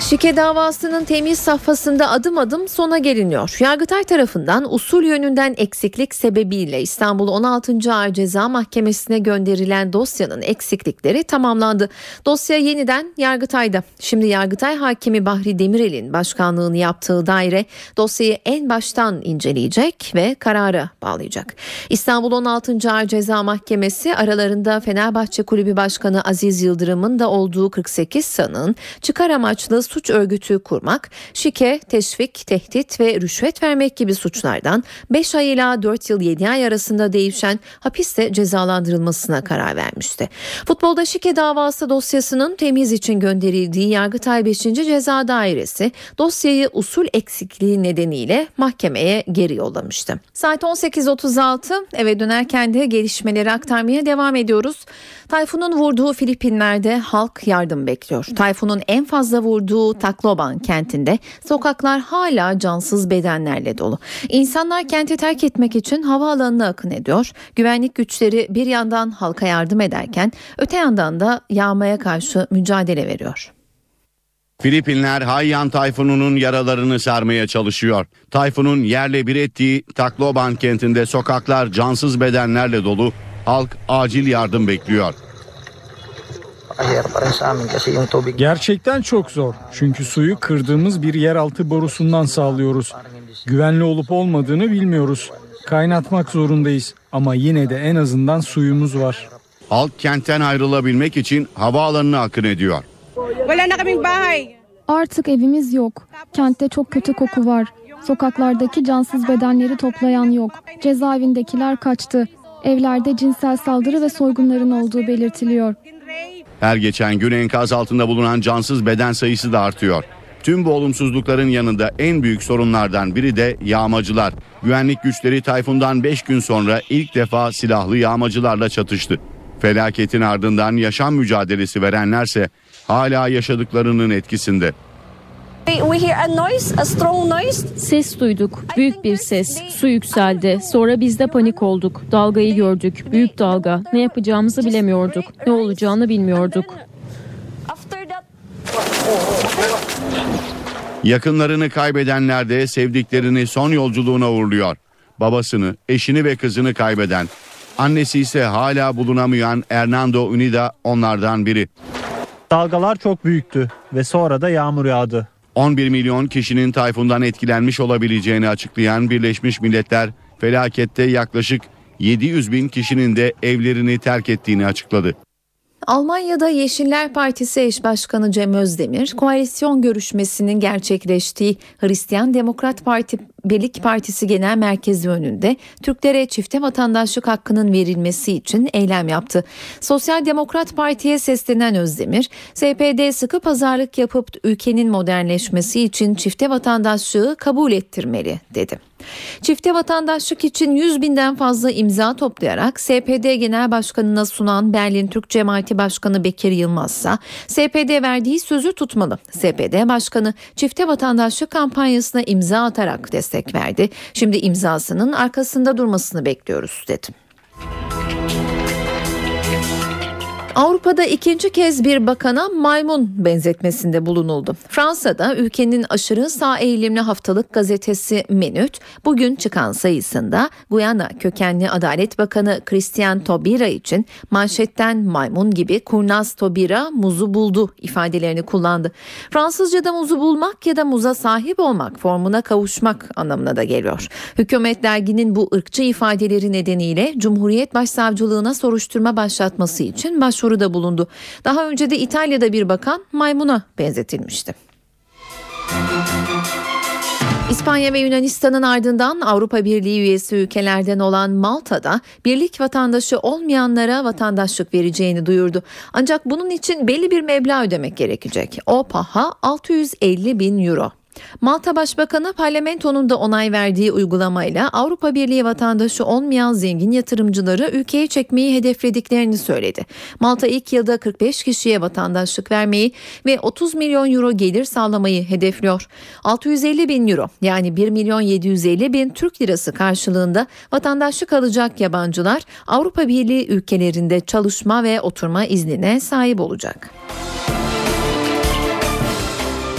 Şike davasının temiz safhasında adım adım sona geliniyor. Yargıtay tarafından usul yönünden eksiklik sebebiyle İstanbul 16. Ağır Ceza Mahkemesi'ne gönderilen dosyanın eksiklikleri tamamlandı. Dosya yeniden Yargıtay'da. Şimdi Yargıtay Hakimi Bahri Demirel'in başkanlığını yaptığı daire dosyayı en baştan inceleyecek ve karara bağlayacak. İstanbul 16. Ağır Ceza Mahkemesi aralarında Fenerbahçe Kulübü Başkanı Aziz Yıldırım'ın da olduğu 48 sanığın çıkar amaçlı suç örgütü kurmak, şike, teşvik, tehdit ve rüşvet vermek gibi suçlardan 5 ay ila 4 yıl 7 ay arasında değişen hapiste cezalandırılmasına karar vermişti. Futbolda şike davası dosyasının temiz için gönderildiği Yargıtay 5. Ceza Dairesi dosyayı usul eksikliği nedeniyle mahkemeye geri yollamıştı. Saat 18.36 eve dönerken de gelişmeleri aktarmaya devam ediyoruz. Tayfunun vurduğu Filipinler'de halk yardım bekliyor. Tayfunun en fazla vurduğu Tacloban kentinde sokaklar hala cansız bedenlerle dolu. İnsanlar kenti terk etmek için havaalanına akın ediyor. Güvenlik güçleri bir yandan halka yardım ederken öte yandan da yağmaya karşı mücadele veriyor. Filipinler Haiyan tayfununun yaralarını sarmaya çalışıyor. Tayfunun yerle bir ettiği Tacloban kentinde sokaklar cansız bedenlerle dolu. Halk acil yardım bekliyor. Gerçekten çok zor. Çünkü suyu kırdığımız bir yeraltı borusundan sağlıyoruz. Güvenli olup olmadığını bilmiyoruz. Kaynatmak zorundayız ama yine de en azından suyumuz var. Halk kentten ayrılabilmek için havaalanına akın ediyor. Artık evimiz yok. Kentte çok kötü koku var. Sokaklardaki cansız bedenleri toplayan yok. Cezaevindekiler kaçtı. Evlerde cinsel saldırı ve soygunların olduğu belirtiliyor. Her geçen gün enkaz altında bulunan cansız beden sayısı da artıyor. Tüm bu olumsuzlukların yanında en büyük sorunlardan biri de yağmacılar. Güvenlik güçleri Tayfun'dan 5 gün sonra ilk defa silahlı yağmacılarla çatıştı. Felaketin ardından yaşam mücadelesi verenlerse hala yaşadıklarının etkisinde. Ses duyduk. Büyük bir ses. Su yükseldi. Sonra biz de panik olduk. Dalgayı gördük. Büyük dalga. Ne yapacağımızı bilemiyorduk. Ne olacağını bilmiyorduk. Yakınlarını kaybedenler de sevdiklerini son yolculuğuna uğurluyor. Babasını, eşini ve kızını kaybeden, annesi ise hala bulunamayan Hernando Unida onlardan biri. Dalgalar çok büyüktü ve sonra da yağmur yağdı. 11 milyon kişinin tayfundan etkilenmiş olabileceğini açıklayan Birleşmiş Milletler felakette yaklaşık 700 bin kişinin de evlerini terk ettiğini açıkladı. Almanya'da Yeşiller Partisi eş başkanı Cem Özdemir, koalisyon görüşmesinin gerçekleştiği Hristiyan Demokrat Parti Birlik Partisi Genel Merkezi önünde Türklere çifte vatandaşlık hakkının verilmesi için eylem yaptı. Sosyal Demokrat Parti'ye seslenen Özdemir, SPD sıkı pazarlık yapıp ülkenin modernleşmesi için çifte vatandaşlığı kabul ettirmeli dedi. Çifte vatandaşlık için 100 binden fazla imza toplayarak SPD Genel Başkanı'na sunan Berlin Türk Cemaati Başkanı Bekir Yılmaz ise SPD verdiği sözü tutmalı. SPD Başkanı çifte vatandaşlık kampanyasına imza atarak destek verdi. Şimdi imzasının arkasında durmasını bekliyoruz dedi. Avrupa'da ikinci kez bir bakana maymun benzetmesinde bulunuldu. Fransa'da ülkenin aşırı sağ eğilimli haftalık gazetesi Menüt bugün çıkan sayısında Guyana kökenli Adalet Bakanı Christian Taubira için manşetten maymun gibi kurnaz Taubira muzu buldu ifadelerini kullandı. Fransızca'da muzu bulmak ya da muza sahip olmak formuna kavuşmak anlamına da geliyor. Hükümet derginin bu ırkçı ifadeleri nedeniyle Cumhuriyet Başsavcılığına soruşturma başlatması için başvuru başvuruda bulundu. Daha önce de İtalya'da bir bakan maymuna benzetilmişti. İspanya ve Yunanistan'ın ardından Avrupa Birliği üyesi ülkelerden olan Malta'da birlik vatandaşı olmayanlara vatandaşlık vereceğini duyurdu. Ancak bunun için belli bir meblağ ödemek gerekecek. O paha 650 bin euro. Malta Başbakanı parlamentonun da onay verdiği uygulamayla Avrupa Birliği vatandaşı olmayan zengin yatırımcıları ülkeye çekmeyi hedeflediklerini söyledi. Malta ilk yılda 45 kişiye vatandaşlık vermeyi ve 30 milyon euro gelir sağlamayı hedefliyor. 650 bin euro yani 1 milyon 750 bin Türk lirası karşılığında vatandaşlık alacak yabancılar Avrupa Birliği ülkelerinde çalışma ve oturma iznine sahip olacak.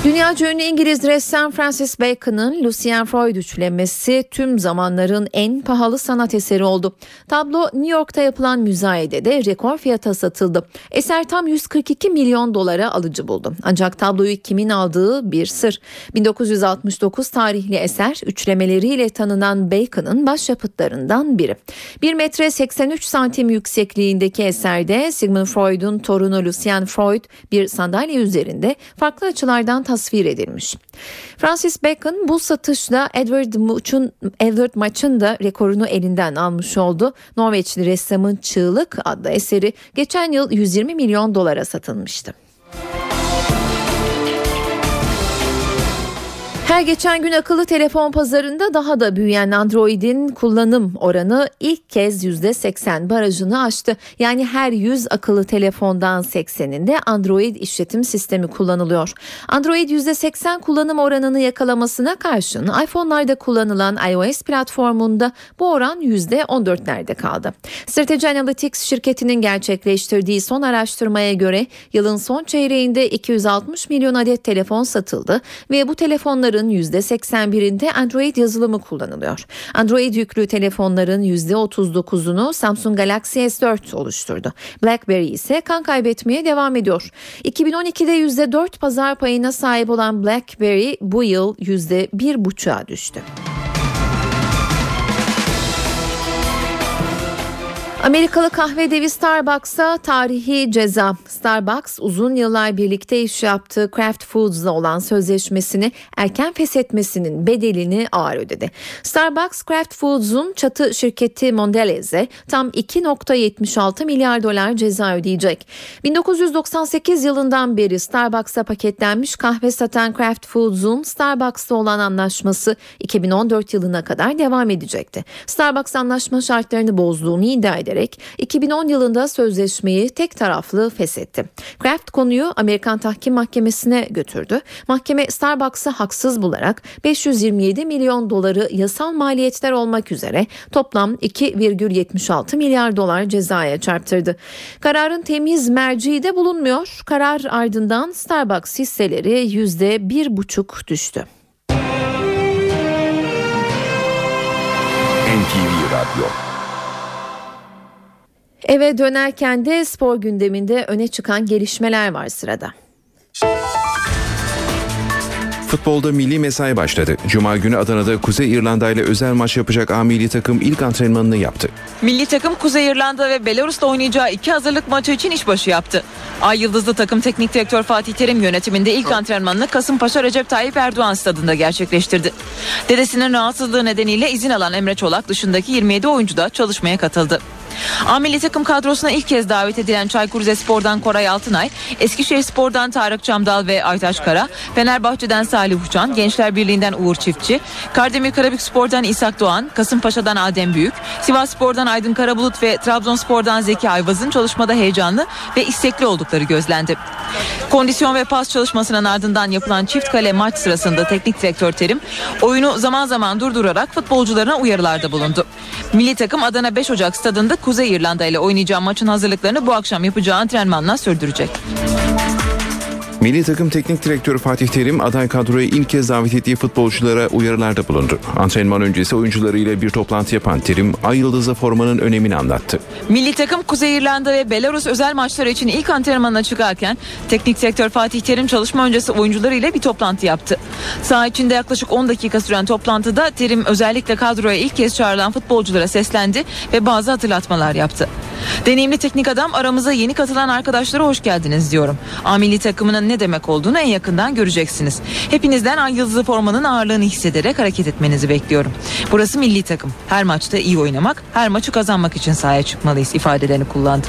Dünyaca ünlü İngiliz ressam Francis Bacon'ın Lucien Freud üçlemesi tüm zamanların en pahalı sanat eseri oldu. Tablo New York'ta yapılan müzayedede rekor fiyata satıldı. Eser tam 142 milyon dolara alıcı buldu. Ancak tabloyu kimin aldığı bir sır. 1969 tarihli eser üçlemeleriyle tanınan Bacon'ın başyapıtlarından biri. 1 metre 83 santim yüksekliğindeki eserde Sigmund Freud'un torunu Lucien Freud bir sandalye üzerinde farklı açılardan tasvir edilmiş. Francis Bacon bu satışla Edward Munch'un Edward Munch'un da rekorunu elinden almış oldu. Norveçli ressamın Çığlık adlı eseri geçen yıl 120 milyon dolara satılmıştı. Her geçen gün akıllı telefon pazarında daha da büyüyen Android'in kullanım oranı ilk kez %80 barajını aştı. Yani her 100 akıllı telefondan 80'inde Android işletim sistemi kullanılıyor. Android %80 kullanım oranını yakalamasına karşın iPhone'larda kullanılan iOS platformunda bu oran %14'lerde kaldı. Strategy Analytics şirketinin gerçekleştirdiği son araştırmaya göre yılın son çeyreğinde 260 milyon adet telefon satıldı ve bu telefonların telefonların %81'inde Android yazılımı kullanılıyor. Android yüklü telefonların %39'unu Samsung Galaxy S4 oluşturdu. BlackBerry ise kan kaybetmeye devam ediyor. 2012'de %4 pazar payına sahip olan BlackBerry bu yıl %1,5'a düştü. Amerikalı kahve devi Starbucks'a tarihi ceza. Starbucks uzun yıllar birlikte iş yaptığı Kraft Foods'la olan sözleşmesini erken feshetmesinin bedelini ağır ödedi. Starbucks Kraft Foods'un çatı şirketi Mondelez'e tam 2.76 milyar dolar ceza ödeyecek. 1998 yılından beri Starbucks'a paketlenmiş kahve satan Kraft Foods'un Starbucks'la olan anlaşması 2014 yılına kadar devam edecekti. Starbucks anlaşma şartlarını bozduğunu iddia ederek ederek 2010 yılında sözleşmeyi tek taraflı feshetti. Kraft konuyu Amerikan Tahkim Mahkemesi'ne götürdü. Mahkeme Starbucks'ı haksız bularak 527 milyon doları yasal maliyetler olmak üzere toplam 2,76 milyar dolar cezaya çarptırdı. Kararın temiz merciği de bulunmuyor. Karar ardından Starbucks hisseleri %1,5 düştü. NTV Radyo Eve dönerken de spor gündeminde öne çıkan gelişmeler var sırada. Futbolda milli mesai başladı. Cuma günü Adana'da Kuzey İrlanda ile özel maç yapacak A milli takım ilk antrenmanını yaptı. Milli takım Kuzey İrlanda ve Belarus'ta oynayacağı iki hazırlık maçı için işbaşı yaptı. Ay Yıldızlı takım teknik direktör Fatih Terim yönetiminde ilk antrenmanını Kasımpaşa Recep Tayyip Erdoğan stadında gerçekleştirdi. Dedesinin rahatsızlığı nedeniyle izin alan Emre Çolak dışındaki 27 oyuncu da çalışmaya katıldı. A takım kadrosuna ilk kez davet edilen Çaykur Rizespor'dan Koray Altınay, Eskişehir Spor'dan Tarık Çamdal ve Aytaç Kara, Fenerbahçe'den Salih Uçan, Gençler Birliği'nden Uğur Çiftçi, Kardemir Karabük Spor'dan İshak Doğan, Kasımpaşa'dan Adem Büyük, Sivas Spor'dan Aydın Karabulut ve Trabzonspor'dan Zeki Ayvaz'ın çalışmada heyecanlı ve istekli oldukları gözlendi. Kondisyon ve pas çalışmasının ardından yapılan çift kale maç sırasında teknik direktör Terim oyunu zaman zaman durdurarak futbolcularına uyarılarda bulundu. Milli takım Adana 5 Ocak stadında Kuzey İrlanda ile oynayacağı maçın hazırlıklarını bu akşam yapacağı antrenmanla sürdürecek. Milli takım teknik direktörü Fatih Terim aday kadroya ilk kez davet ettiği futbolculara uyarılarda bulundu. Antrenman öncesi oyuncularıyla bir toplantı yapan Terim, Ay Yıldızı formanın önemini anlattı. Milli takım Kuzey İrlanda ve Belarus özel maçları için ilk antrenmanına çıkarken teknik direktör Fatih Terim çalışma öncesi oyuncularıyla bir toplantı yaptı. Saha içinde yaklaşık 10 dakika süren toplantıda Terim özellikle kadroya ilk kez çağrılan futbolculara seslendi ve bazı hatırlatmalar yaptı. Deneyimli teknik adam aramıza yeni katılan arkadaşlara hoş geldiniz diyorum. A milli takımının ne demek olduğunu en yakından göreceksiniz. Hepinizden ay yıldızı formanın ağırlığını hissederek hareket etmenizi bekliyorum. Burası milli takım. Her maçta iyi oynamak, her maçı kazanmak için sahaya çıkmalıyız ifadelerini kullandı.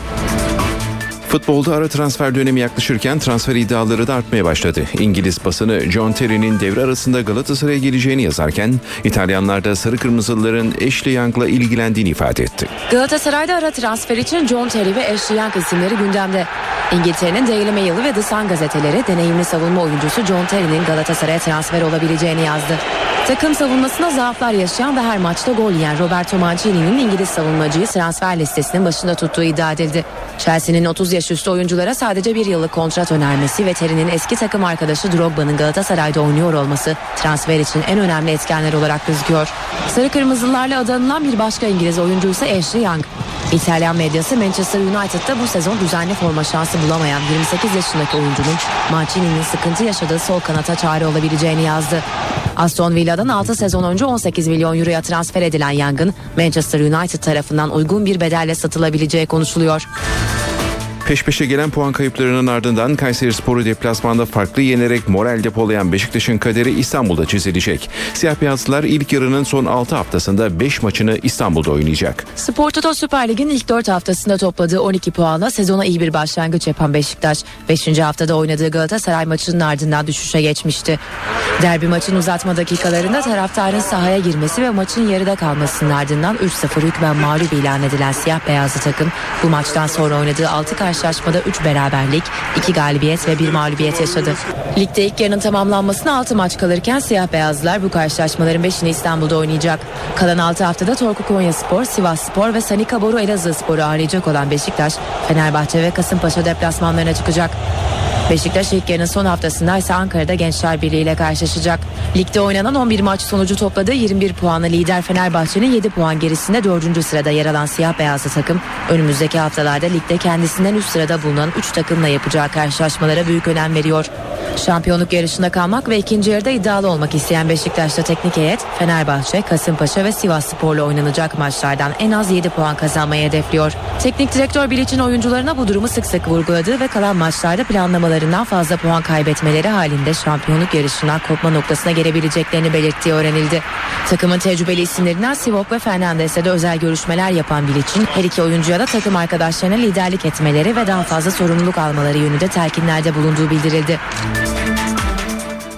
Futbolda ara transfer dönemi yaklaşırken transfer iddiaları da artmaya başladı. İngiliz basını John Terry'nin devre arasında Galatasaray'a geleceğini yazarken İtalyanlar da sarı kırmızılıların Ashley Young'la ilgilendiğini ifade etti. Galatasaray'da ara transfer için John Terry ve Ashley Young isimleri gündemde. İngiltere'nin Daily Mail'ı ve The Sun gazeteleri deneyimli savunma oyuncusu John Terry'nin Galatasaray'a transfer olabileceğini yazdı. Takım savunmasında zaaflar yaşayan ve her maçta gol yiyen Roberto Mancini'nin İngiliz savunmacıyı transfer listesinin başında tuttuğu iddia edildi. Chelsea'nin 30 yaş üstü oyunculara sadece bir yıllık kontrat önermesi ve Terry'nin eski takım arkadaşı Drogba'nın Galatasaray'da oynuyor olması transfer için en önemli etkenler olarak gözüküyor. Sarı Kırmızılarla adı anılan bir başka İngiliz oyuncu ise Ashley Young. İtalyan medyası Manchester United'da bu sezon düzenli forma şansı bulamayan 28 yaşındaki oyuncunun Mancini'nin sıkıntı yaşadığı sol kanata çare olabileceğini yazdı. Aston Villa'dan 6 sezon önce 18 milyon euroya transfer edilen Young'ın Manchester United tarafından uygun bir bedelle satılabileceği konuşuluyor. Peş peşe gelen puan kayıplarının ardından Kayseri Sporu deplasmanda farklı yenerek moral depolayan Beşiktaş'ın kaderi İstanbul'da çizilecek. Siyah beyazlılar ilk yarının son 6 haftasında 5 maçını İstanbul'da oynayacak. Spor Toto Süper Lig'in ilk 4 haftasında topladığı 12 puanla sezona iyi bir başlangıç yapan Beşiktaş 5. haftada oynadığı Galatasaray maçının ardından düşüşe geçmişti. Derbi maçın uzatma dakikalarında taraftarın sahaya girmesi ve maçın yarıda kalmasının ardından 3-0 hükmen mağlup ilan edilen siyah beyazlı takım bu maçtan sonra oynadığı 6 karşılaşmada 3 beraberlik, 2 galibiyet ve 1 mağlubiyet yaşadı. Ligde ilk yarının tamamlanmasına 6 maç kalırken siyah beyazlılar bu karşılaşmaların 5'ini İstanbul'da oynayacak. Kalan 6 haftada Torku Konya Spor, Sivas Spor ve Sanika Boru Elazığ Spor'u ağırlayacak olan Beşiktaş, Fenerbahçe ve Kasımpaşa deplasmanlarına çıkacak. Beşiktaş ilk yarının son haftasında ise Ankara'da Gençler Birliği ile karşılaşacak. Ligde oynanan 11 maç sonucu topladığı 21 puanlı lider Fenerbahçe'nin 7 puan gerisinde 4. sırada yer alan siyah beyazlı takım önümüzdeki haftalarda ligde kendisinden üst sırada bulunan 3 takımla yapacağı karşılaşmalara büyük önem veriyor. Şampiyonluk yarışında kalmak ve ikinci yarıda iddialı olmak isteyen Beşiktaş'ta teknik heyet Fenerbahçe, Kasımpaşa ve Sivas Spor'la oynanacak maçlardan en az 7 puan kazanmayı hedefliyor. Teknik direktör Bilic'in oyuncularına bu durumu sık sık vurguladığı ve kalan maçlarda planlamalarından fazla puan kaybetmeleri halinde şampiyonluk yarışından kopma noktasına gelebileceklerini belirttiği öğrenildi. Takımın tecrübeli isimlerinden Sivok ve Fernandes'e de özel görüşmeler yapan Bilic'in her iki oyuncuya da takım arkadaşlarına liderlik etmeleri ve daha fazla sorumluluk almaları yönünde telkinlerde bulunduğu bildirildi.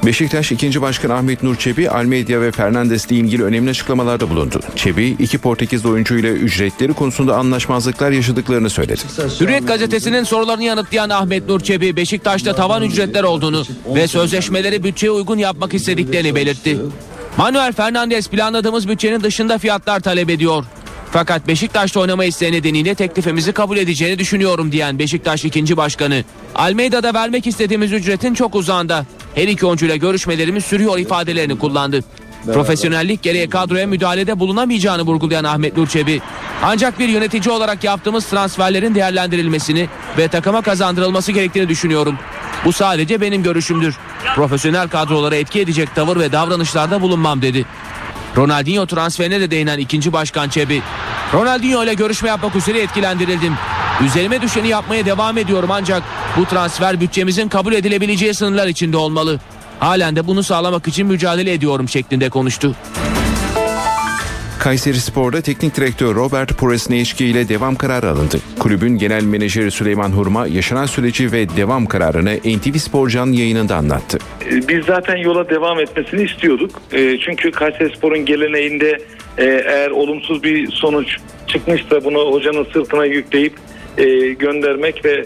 Beşiktaş 2. Başkan Ahmet Nur Çebi, Almeida ve Fernandes ile ilgili önemli açıklamalarda bulundu. Çebi, iki Portekiz oyuncuyla ücretleri konusunda anlaşmazlıklar yaşadıklarını söyledi. Hürriyet gazetesinin sorularını yanıtlayan Ahmet Nur Çebi, Beşiktaş'ta tavan ücretler olduğunu ve sözleşmeleri bütçeye uygun yapmak istediklerini belirtti. Manuel Fernandes planladığımız bütçenin dışında fiyatlar talep ediyor. Fakat Beşiktaş'ta oynama isteği nedeniyle teklifimizi kabul edeceğini düşünüyorum diyen Beşiktaş ikinci başkanı. Almeida'da vermek istediğimiz ücretin çok uzağında. Her iki oyuncuyla görüşmelerimiz sürüyor ifadelerini kullandı. Profesyonellik gereği kadroya müdahalede bulunamayacağını vurgulayan Ahmet Nur Çebi, ancak bir yönetici olarak yaptığımız transferlerin değerlendirilmesini ve takıma kazandırılması gerektiğini düşünüyorum. Bu sadece benim görüşümdür. Profesyonel kadrolara etki edecek tavır ve davranışlarda bulunmam dedi. Ronaldinho transferine de değinen ikinci başkan Çebi. Ronaldinho ile görüşme yapmak üzere etkilendirildim. Üzerime düşeni yapmaya devam ediyorum ancak bu transfer bütçemizin kabul edilebileceği sınırlar içinde olmalı. Halen de bunu sağlamak için mücadele ediyorum şeklinde konuştu. Kayseri Spor'da teknik direktör Robert Puresneşki ile devam kararı alındı. Kulübün genel menajeri Süleyman Hurma yaşanan süreci ve devam kararını NTV Spor canlı yayınında anlattı. Biz zaten yola devam etmesini istiyorduk. E, Çünkü Kayserispor'un geleneğinde e, eğer olumsuz bir sonuç çıkmışsa bunu hocanın sırtına yükleyip e, göndermek ve e,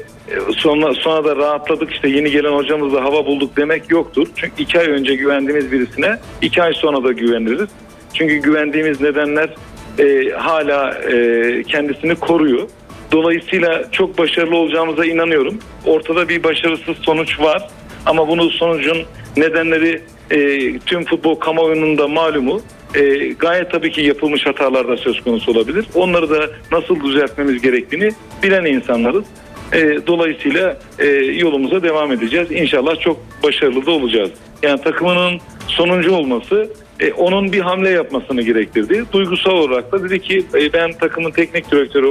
sonra sonra da rahatladık işte yeni gelen hocamızla hava bulduk demek yoktur. Çünkü iki ay önce güvendiğimiz birisine iki ay sonra da güveniriz. Çünkü güvendiğimiz nedenler e, hala e, kendisini koruyor. Dolayısıyla çok başarılı olacağımıza inanıyorum. Ortada bir başarısız sonuç var ama bunun sonucun nedenleri e, tüm futbol kamuoyunun malumu. E, gayet tabii ki yapılmış hatalar da söz konusu olabilir. Onları da nasıl düzeltmemiz gerektiğini bilen insanlarız. E, dolayısıyla e, yolumuza devam edeceğiz. İnşallah çok başarılı da olacağız. Yani takımının sonuncu olması e, onun bir hamle yapmasını gerektirdi. Duygusal olarak da dedi ki e, ben takımın teknik direktörü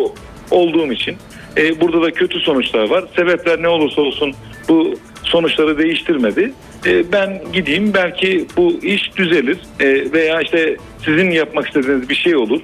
olduğum için e, burada da kötü sonuçlar var. Sebepler ne olursa olsun bu sonuçları değiştirmedi. E, ben gideyim belki bu iş düzelir e, veya işte sizin yapmak istediğiniz bir şey olur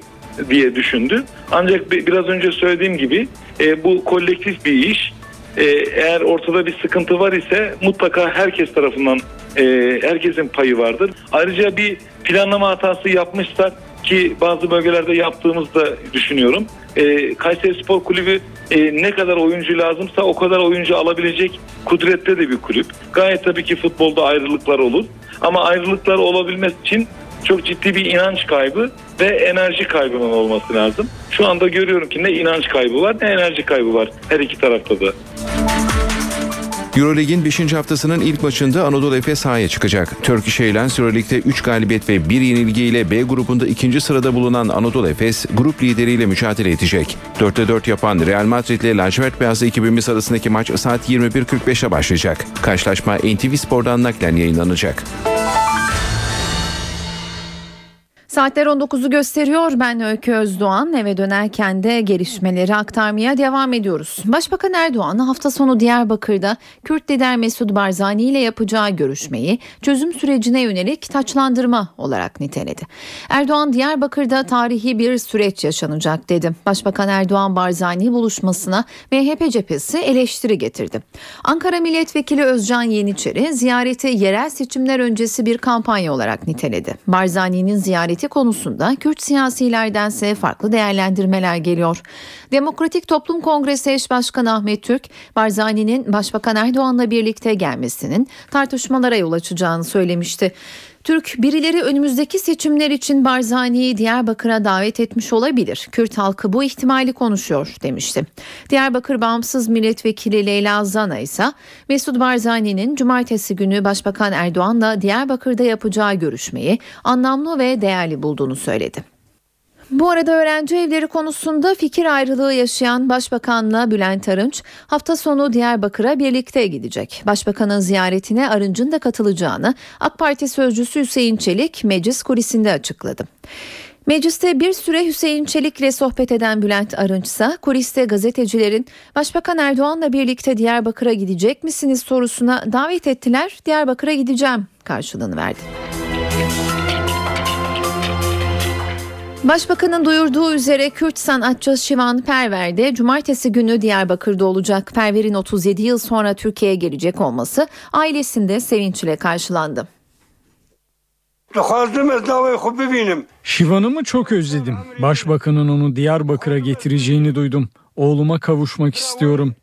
diye düşündü. Ancak bi- biraz önce söylediğim gibi e, bu kolektif bir iş. E, eğer ortada bir sıkıntı var ise mutlaka herkes tarafından e, herkesin payı vardır. Ayrıca bir planlama hatası yapmışsak ki bazı bölgelerde yaptığımızı da düşünüyorum. E, Kayseri Spor Kulübü e, ne kadar oyuncu lazımsa o kadar oyuncu alabilecek kudrette de bir kulüp. Gayet tabii ki futbolda ayrılıklar olur. Ama ayrılıklar olabilmesi için çok ciddi bir inanç kaybı ve enerji kaybının olması lazım. Şu anda görüyorum ki ne inanç kaybı var ne enerji kaybı var her iki tarafta da. Eurolig'in 5. haftasının ilk maçında Anadolu Efes sahaya çıkacak. Turkish Airlines Euroleague'de 3 galibiyet ve 1 yenilgiyle B grubunda ikinci sırada bulunan Anadolu Efes grup lideriyle mücadele edecek. 4'te 4 yapan Real Madrid ile lacivert beyazlı ekibimiz arasındaki maç saat 21.45'e başlayacak. Karşılaşma NTV Spor'dan naklen yayınlanacak. Saatler 19'u gösteriyor. Ben Öykü Özdoğan. Eve dönerken de gelişmeleri aktarmaya devam ediyoruz. Başbakan Erdoğan hafta sonu Diyarbakır'da Kürt lider Mesut Barzani ile yapacağı görüşmeyi çözüm sürecine yönelik taçlandırma olarak niteledi. Erdoğan Diyarbakır'da tarihi bir süreç yaşanacak dedi. Başbakan Erdoğan Barzani buluşmasına MHP cephesi eleştiri getirdi. Ankara Milletvekili Özcan Yeniçeri ziyareti yerel seçimler öncesi bir kampanya olarak niteledi. Barzani'nin ziyareti konusunda Kürt siyasilerdense farklı değerlendirmeler geliyor. Demokratik Toplum Kongresi eş başkanı Ahmet Türk, Barzani'nin Başbakan Erdoğan'la birlikte gelmesinin tartışmalara yol açacağını söylemişti. Türk birileri önümüzdeki seçimler için Barzani'yi Diyarbakır'a davet etmiş olabilir. Kürt halkı bu ihtimali konuşuyor demişti. Diyarbakır Bağımsız Milletvekili Leyla Zana ise Mesut Barzani'nin cumartesi günü Başbakan Erdoğan'la Diyarbakır'da yapacağı görüşmeyi anlamlı ve değerli bulduğunu söyledi. Bu arada öğrenci evleri konusunda fikir ayrılığı yaşayan Başbakanla Bülent Arınç hafta sonu Diyarbakır'a birlikte gidecek. Başbakanın ziyaretine Arınç'ın da katılacağını AK Parti sözcüsü Hüseyin Çelik meclis kulisinde açıkladı. Mecliste bir süre Hüseyin Çelik'le sohbet eden Bülent Arınç ise kuliste gazetecilerin Başbakan Erdoğan'la birlikte Diyarbakır'a gidecek misiniz sorusuna davet ettiler. Diyarbakır'a gideceğim karşılığını verdi. Başbakanın duyurduğu üzere Kürt sanatçı Şivan Perver de cumartesi günü Diyarbakır'da olacak. Perver'in 37 yıl sonra Türkiye'ye gelecek olması ailesinde sevinçle karşılandı. Şivan'ımı çok özledim. Başbakanın onu Diyarbakır'a getireceğini duydum. Oğluma kavuşmak istiyorum.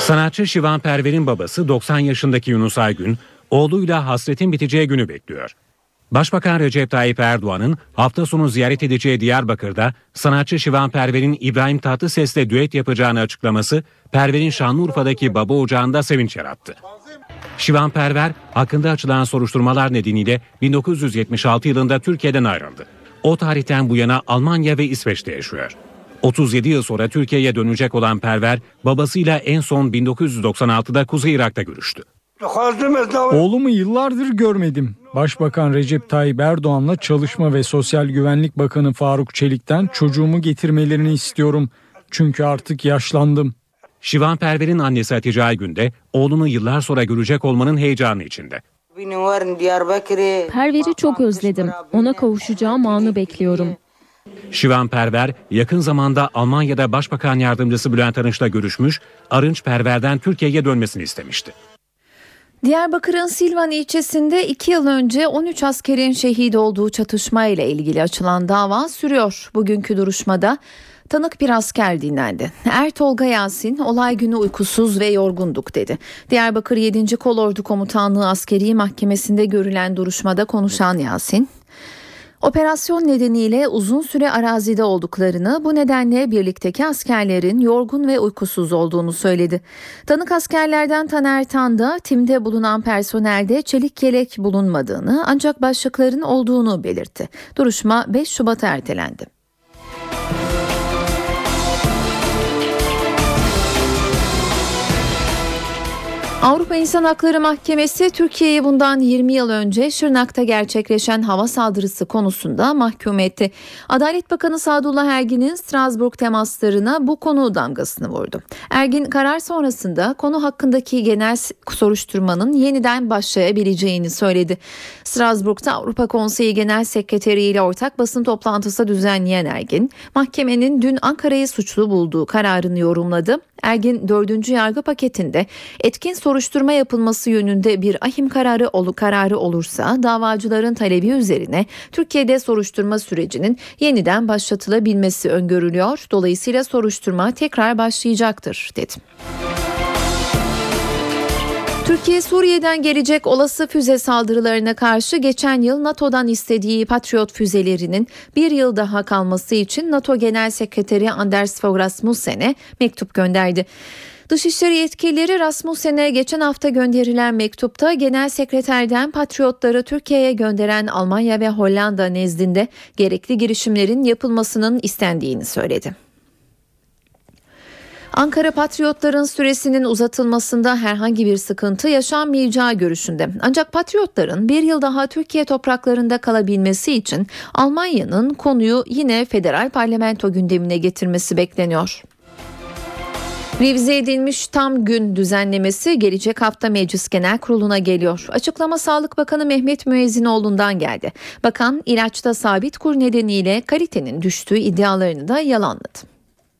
Sanatçı Şivan Perver'in babası 90 yaşındaki Yunus Aygün, oğluyla hasretin biteceği günü bekliyor. Başbakan Recep Tayyip Erdoğan'ın hafta sonu ziyaret edeceği Diyarbakır'da sanatçı Şivan Perver'in İbrahim Tatlıses'le düet yapacağını açıklaması Perver'in Şanlıurfa'daki baba ocağında sevinç yarattı. Şivan Perver hakkında açılan soruşturmalar nedeniyle 1976 yılında Türkiye'den ayrıldı. O tarihten bu yana Almanya ve İsveç'te yaşıyor. 37 yıl sonra Türkiye'ye dönecek olan Perver babasıyla en son 1996'da Kuzey Irak'ta görüştü. Oğlumu yıllardır görmedim. Başbakan Recep Tayyip Erdoğan'la Çalışma ve Sosyal Güvenlik Bakanı Faruk Çelik'ten çocuğumu getirmelerini istiyorum. Çünkü artık yaşlandım. Şivan Perver'in annesi Hatice Aygün de oğlunu yıllar sonra görecek olmanın heyecanı içinde. Perver'i çok özledim. Ona kavuşacağım anı bekliyorum. Şivan Perver yakın zamanda Almanya'da Başbakan Yardımcısı Bülent Arınç'la görüşmüş, Arınç Perver'den Türkiye'ye dönmesini istemişti. Diyarbakır'ın Silvan ilçesinde 2 yıl önce 13 askerin şehit olduğu çatışma ile ilgili açılan dava sürüyor. Bugünkü duruşmada tanık bir asker dinlendi. Er Tolga Yasin olay günü uykusuz ve yorgunduk dedi. Diyarbakır 7. Kolordu Komutanlığı Askeri Mahkemesi'nde görülen duruşmada konuşan Yasin, Operasyon nedeniyle uzun süre arazide olduklarını, bu nedenle birlikteki askerlerin yorgun ve uykusuz olduğunu söyledi. Tanık askerlerden Taner Tan da timde bulunan personelde çelik yelek bulunmadığını ancak başlıkların olduğunu belirtti. Duruşma 5 Şubat'a ertelendi. Avrupa İnsan Hakları Mahkemesi Türkiye'yi bundan 20 yıl önce Şırnak'ta gerçekleşen hava saldırısı konusunda mahkum etti. Adalet Bakanı Sadullah Ergin'in Strasbourg temaslarına bu konu damgasını vurdu. Ergin karar sonrasında konu hakkındaki genel soruşturmanın yeniden başlayabileceğini söyledi. Strasbourg'da Avrupa Konseyi Genel Sekreteri ile ortak basın toplantısı düzenleyen Ergin, mahkemenin dün Ankara'yı suçlu bulduğu kararını yorumladı. Ergin 4. yargı paketinde etkin soruşturma yapılması yönünde bir ahim kararı olu kararı olursa davacıların talebi üzerine Türkiye'de soruşturma sürecinin yeniden başlatılabilmesi öngörülüyor. Dolayısıyla soruşturma tekrar başlayacaktır dedi. Türkiye Suriye'den gelecek olası füze saldırılarına karşı geçen yıl NATO'dan istediği Patriot füzelerinin bir yıl daha kalması için NATO Genel Sekreteri Anders Fogh Rasmussen'e mektup gönderdi. Dışişleri yetkilileri Rasmussen'e geçen hafta gönderilen mektupta genel sekreterden patriotları Türkiye'ye gönderen Almanya ve Hollanda nezdinde gerekli girişimlerin yapılmasının istendiğini söyledi. Ankara Patriotların süresinin uzatılmasında herhangi bir sıkıntı yaşanmayacağı görüşünde. Ancak Patriotların bir yıl daha Türkiye topraklarında kalabilmesi için Almanya'nın konuyu yine federal parlamento gündemine getirmesi bekleniyor. Revize edilmiş tam gün düzenlemesi gelecek hafta Meclis Genel Kurulu'na geliyor. Açıklama Sağlık Bakanı Mehmet Müezzinoğlu'ndan geldi. Bakan ilaçta sabit kur nedeniyle kalitenin düştüğü iddialarını da yalanladı.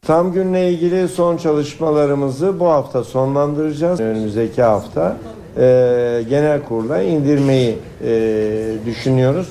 Tam günle ilgili son çalışmalarımızı bu hafta sonlandıracağız. Önümüzdeki hafta e, genel kurula indirmeyi e, düşünüyoruz.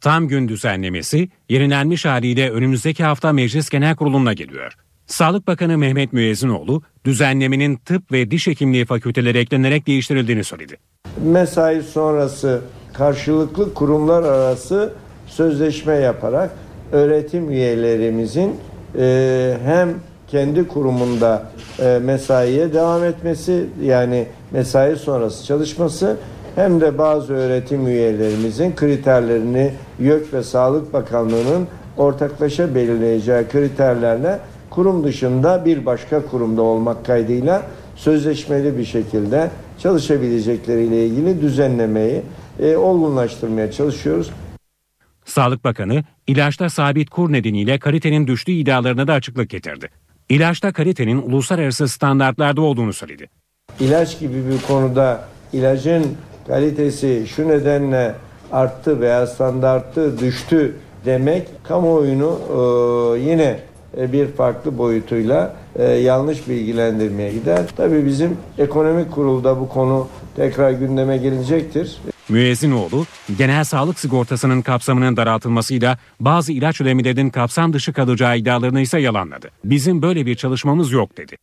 Tam gün düzenlemesi yenilenmiş haliyle önümüzdeki hafta Meclis Genel Kurulu'na geliyor. Sağlık Bakanı Mehmet Müezzinoğlu düzenlemenin tıp ve diş hekimliği fakülteleri eklenerek değiştirildiğini söyledi. Mesai sonrası karşılıklı kurumlar arası sözleşme yaparak öğretim üyelerimizin e, hem kendi kurumunda e, mesaiye devam etmesi yani mesai sonrası çalışması hem de bazı öğretim üyelerimizin kriterlerini YÖK ve Sağlık Bakanlığı'nın ortaklaşa belirleyeceği kriterlerle kurum dışında bir başka kurumda olmak kaydıyla sözleşmeli bir şekilde çalışabilecekleriyle ilgili düzenlemeyi e, olgunlaştırmaya çalışıyoruz. Sağlık Bakanı ilaçta sabit kur nedeniyle kalitenin düştüğü iddialarına da açıklık getirdi. İlaçta kalitenin uluslararası standartlarda olduğunu söyledi. İlaç gibi bir konuda ilacın kalitesi şu nedenle arttı veya standartı düştü demek kamuoyunu e, yine bir farklı boyutuyla e, yanlış bilgilendirmeye gider. Tabii bizim ekonomik kurulda bu konu tekrar gündeme gelecektir. Müezzinoğlu, genel sağlık sigortasının kapsamının daraltılmasıyla bazı ilaç ödemelerinin kapsam dışı kalacağı iddialarını ise yalanladı. Bizim böyle bir çalışmamız yok dedi.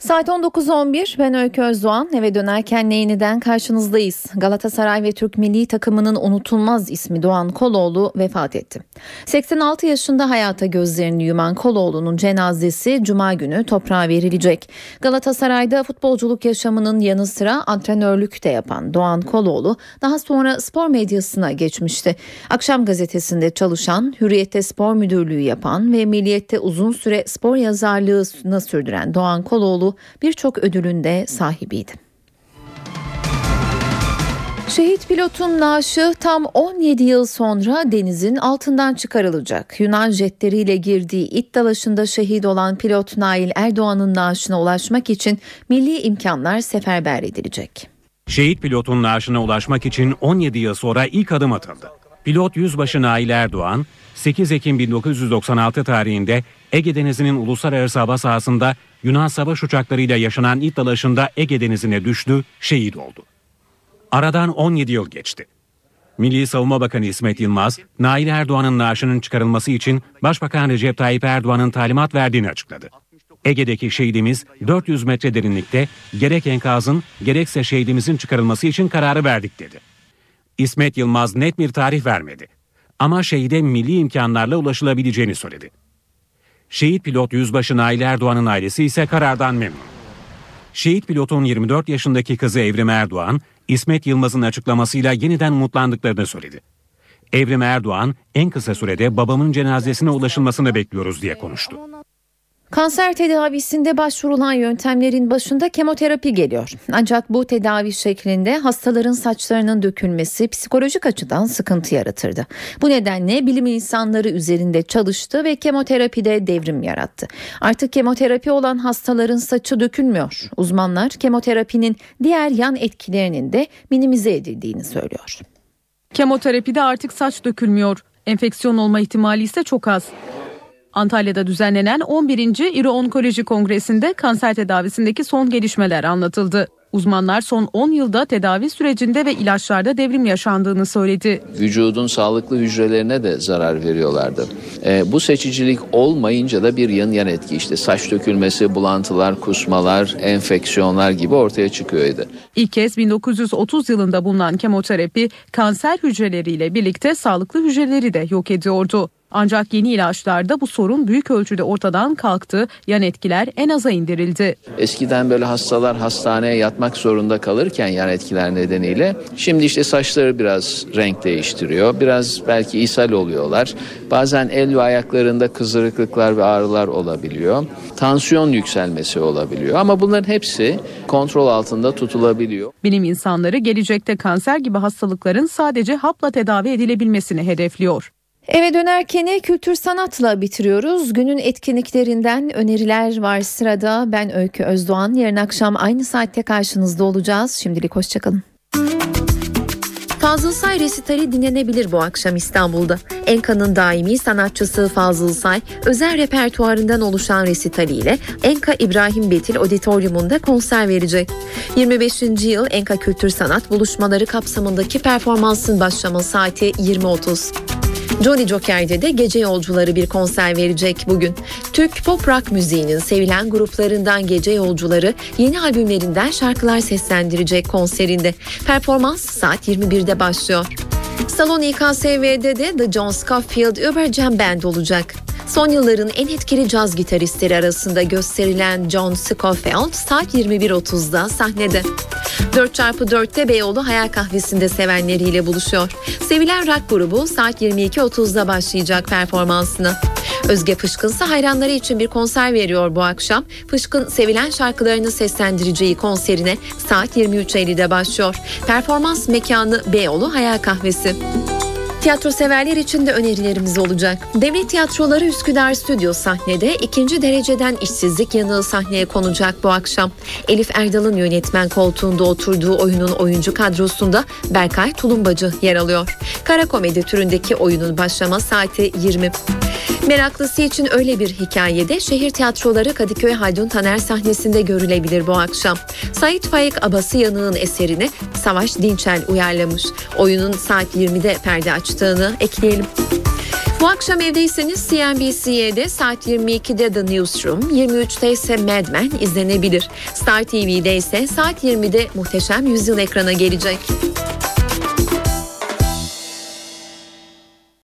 Saat 19.11 ben Öykü Özdoğan eve dönerken yeniden karşınızdayız. Galatasaray ve Türk milli takımının unutulmaz ismi Doğan Koloğlu vefat etti. 86 yaşında hayata gözlerini yuman Koloğlu'nun cenazesi Cuma günü toprağa verilecek. Galatasaray'da futbolculuk yaşamının yanı sıra antrenörlük de yapan Doğan Koloğlu daha sonra spor medyasına geçmişti. Akşam gazetesinde çalışan, Hürriyet'te spor müdürlüğü yapan ve Milliyet'te uzun süre spor yazarlığını sürdüren Doğan Koloğlu birçok ödülün de sahibiydi. Şehit pilotun naaşı tam 17 yıl sonra denizin altından çıkarılacak. Yunan jetleriyle girdiği it dalaşında şehit olan pilot Nail Erdoğan'ın naaşına ulaşmak için milli imkanlar seferber edilecek. Şehit pilotun naaşına ulaşmak için 17 yıl sonra ilk adım atıldı. Pilot Yüzbaşı Nail Erdoğan 8 Ekim 1996 tarihinde Ege Denizi'nin uluslararası hava sahasında Yunan savaş uçaklarıyla yaşanan it dalaşında Ege Denizi'ne düştü, şehit oldu. Aradan 17 yıl geçti. Milli Savunma Bakanı İsmet Yılmaz, Nail Erdoğan'ın naaşının çıkarılması için Başbakan Recep Tayyip Erdoğan'ın talimat verdiğini açıkladı. Ege'deki şehidimiz 400 metre derinlikte gerek enkazın gerekse şehidimizin çıkarılması için kararı verdik dedi. İsmet Yılmaz net bir tarih vermedi. Ama şehide milli imkanlarla ulaşılabileceğini söyledi. Şehit pilot Yüzbaşı Nail Erdoğan'ın ailesi ise karardan memnun. Şehit pilotun 24 yaşındaki kızı Evrim Erdoğan, İsmet Yılmaz'ın açıklamasıyla yeniden umutlandıklarını söyledi. Evrim Erdoğan, en kısa sürede babamın cenazesine ulaşılmasını bekliyoruz diye konuştu. Kanser tedavisinde başvurulan yöntemlerin başında kemoterapi geliyor. Ancak bu tedavi şeklinde hastaların saçlarının dökülmesi psikolojik açıdan sıkıntı yaratırdı. Bu nedenle bilim insanları üzerinde çalıştı ve kemoterapide devrim yarattı. Artık kemoterapi olan hastaların saçı dökülmüyor. Uzmanlar kemoterapinin diğer yan etkilerinin de minimize edildiğini söylüyor. Kemoterapide artık saç dökülmüyor. Enfeksiyon olma ihtimali ise çok az. Antalya'da düzenlenen 11. İro Onkoloji Kongresi'nde kanser tedavisindeki son gelişmeler anlatıldı. Uzmanlar son 10 yılda tedavi sürecinde ve ilaçlarda devrim yaşandığını söyledi. Vücudun sağlıklı hücrelerine de zarar veriyorlardı. E, bu seçicilik olmayınca da bir yan yan etki işte saç dökülmesi, bulantılar, kusmalar, enfeksiyonlar gibi ortaya çıkıyordu. İlk kez 1930 yılında bulunan kemoterapi kanser hücreleriyle birlikte sağlıklı hücreleri de yok ediyordu. Ancak yeni ilaçlarda bu sorun büyük ölçüde ortadan kalktı, yan etkiler en aza indirildi. Eskiden böyle hastalar hastaneye yatmak zorunda kalırken yan etkiler nedeniyle şimdi işte saçları biraz renk değiştiriyor. Biraz belki ishal oluyorlar. Bazen el ve ayaklarında kızarıklıklar ve ağrılar olabiliyor. Tansiyon yükselmesi olabiliyor ama bunların hepsi kontrol altında tutulabiliyor. Bilim insanları gelecekte kanser gibi hastalıkların sadece hapla tedavi edilebilmesini hedefliyor. Eve dönerken kültür sanatla bitiriyoruz. Günün etkinliklerinden öneriler var sırada. Ben Öykü Özdoğan. Yarın akşam aynı saatte karşınızda olacağız. Şimdilik hoşçakalın. Fazıl Say resitali dinlenebilir bu akşam İstanbul'da. Enka'nın daimi sanatçısı Fazıl Say, özel repertuarından oluşan resitaliyle Enka İbrahim Betil Auditorium'unda konser verecek. 25. yıl Enka Kültür Sanat buluşmaları kapsamındaki performansın başlama saati 20.30. Johnny Joker'de de gece yolcuları bir konser verecek bugün. Türk pop rock müziğinin sevilen gruplarından gece yolcuları yeni albümlerinden şarkılar seslendirecek konserinde. Performans saat 21'de başlıyor. Salon İKSV'de de The John Scofield Uber Band olacak. Son yılların en etkili caz gitaristleri arasında gösterilen John Scofield saat 21.30'da sahnede. 4x4'te Beyoğlu Hayal Kahvesi'nde sevenleriyle buluşuyor. Sevilen rock grubu saat 22.30'da başlayacak performansına. Özge Fışkın ise hayranları için bir konser veriyor bu akşam. Fışkın sevilen şarkılarını seslendireceği konserine saat 23.50'de başlıyor. Performans mekanı Beyoğlu Hayal Kahvesi. Tiyatro severler için de önerilerimiz olacak. Devlet Tiyatroları Üsküdar Stüdyo sahnede ikinci dereceden işsizlik yanığı sahneye konacak bu akşam. Elif Erdal'ın yönetmen koltuğunda oturduğu oyunun oyuncu kadrosunda Berkay Tulumbacı yer alıyor. Kara komedi türündeki oyunun başlama saati 20. Meraklısı için öyle bir hikayede şehir tiyatroları Kadıköy Haldun Taner sahnesinde görülebilir bu akşam. Sait Faik Abası Yanık'ın eserini Savaş Dinçel uyarlamış. Oyunun saat 20'de perde açtığını ekleyelim. Bu akşam evdeyseniz CNBC'de saat 22'de The Newsroom, 23'te ise Mad Men izlenebilir. Star TV'de ise saat 20'de Muhteşem Yüzyıl ekrana gelecek.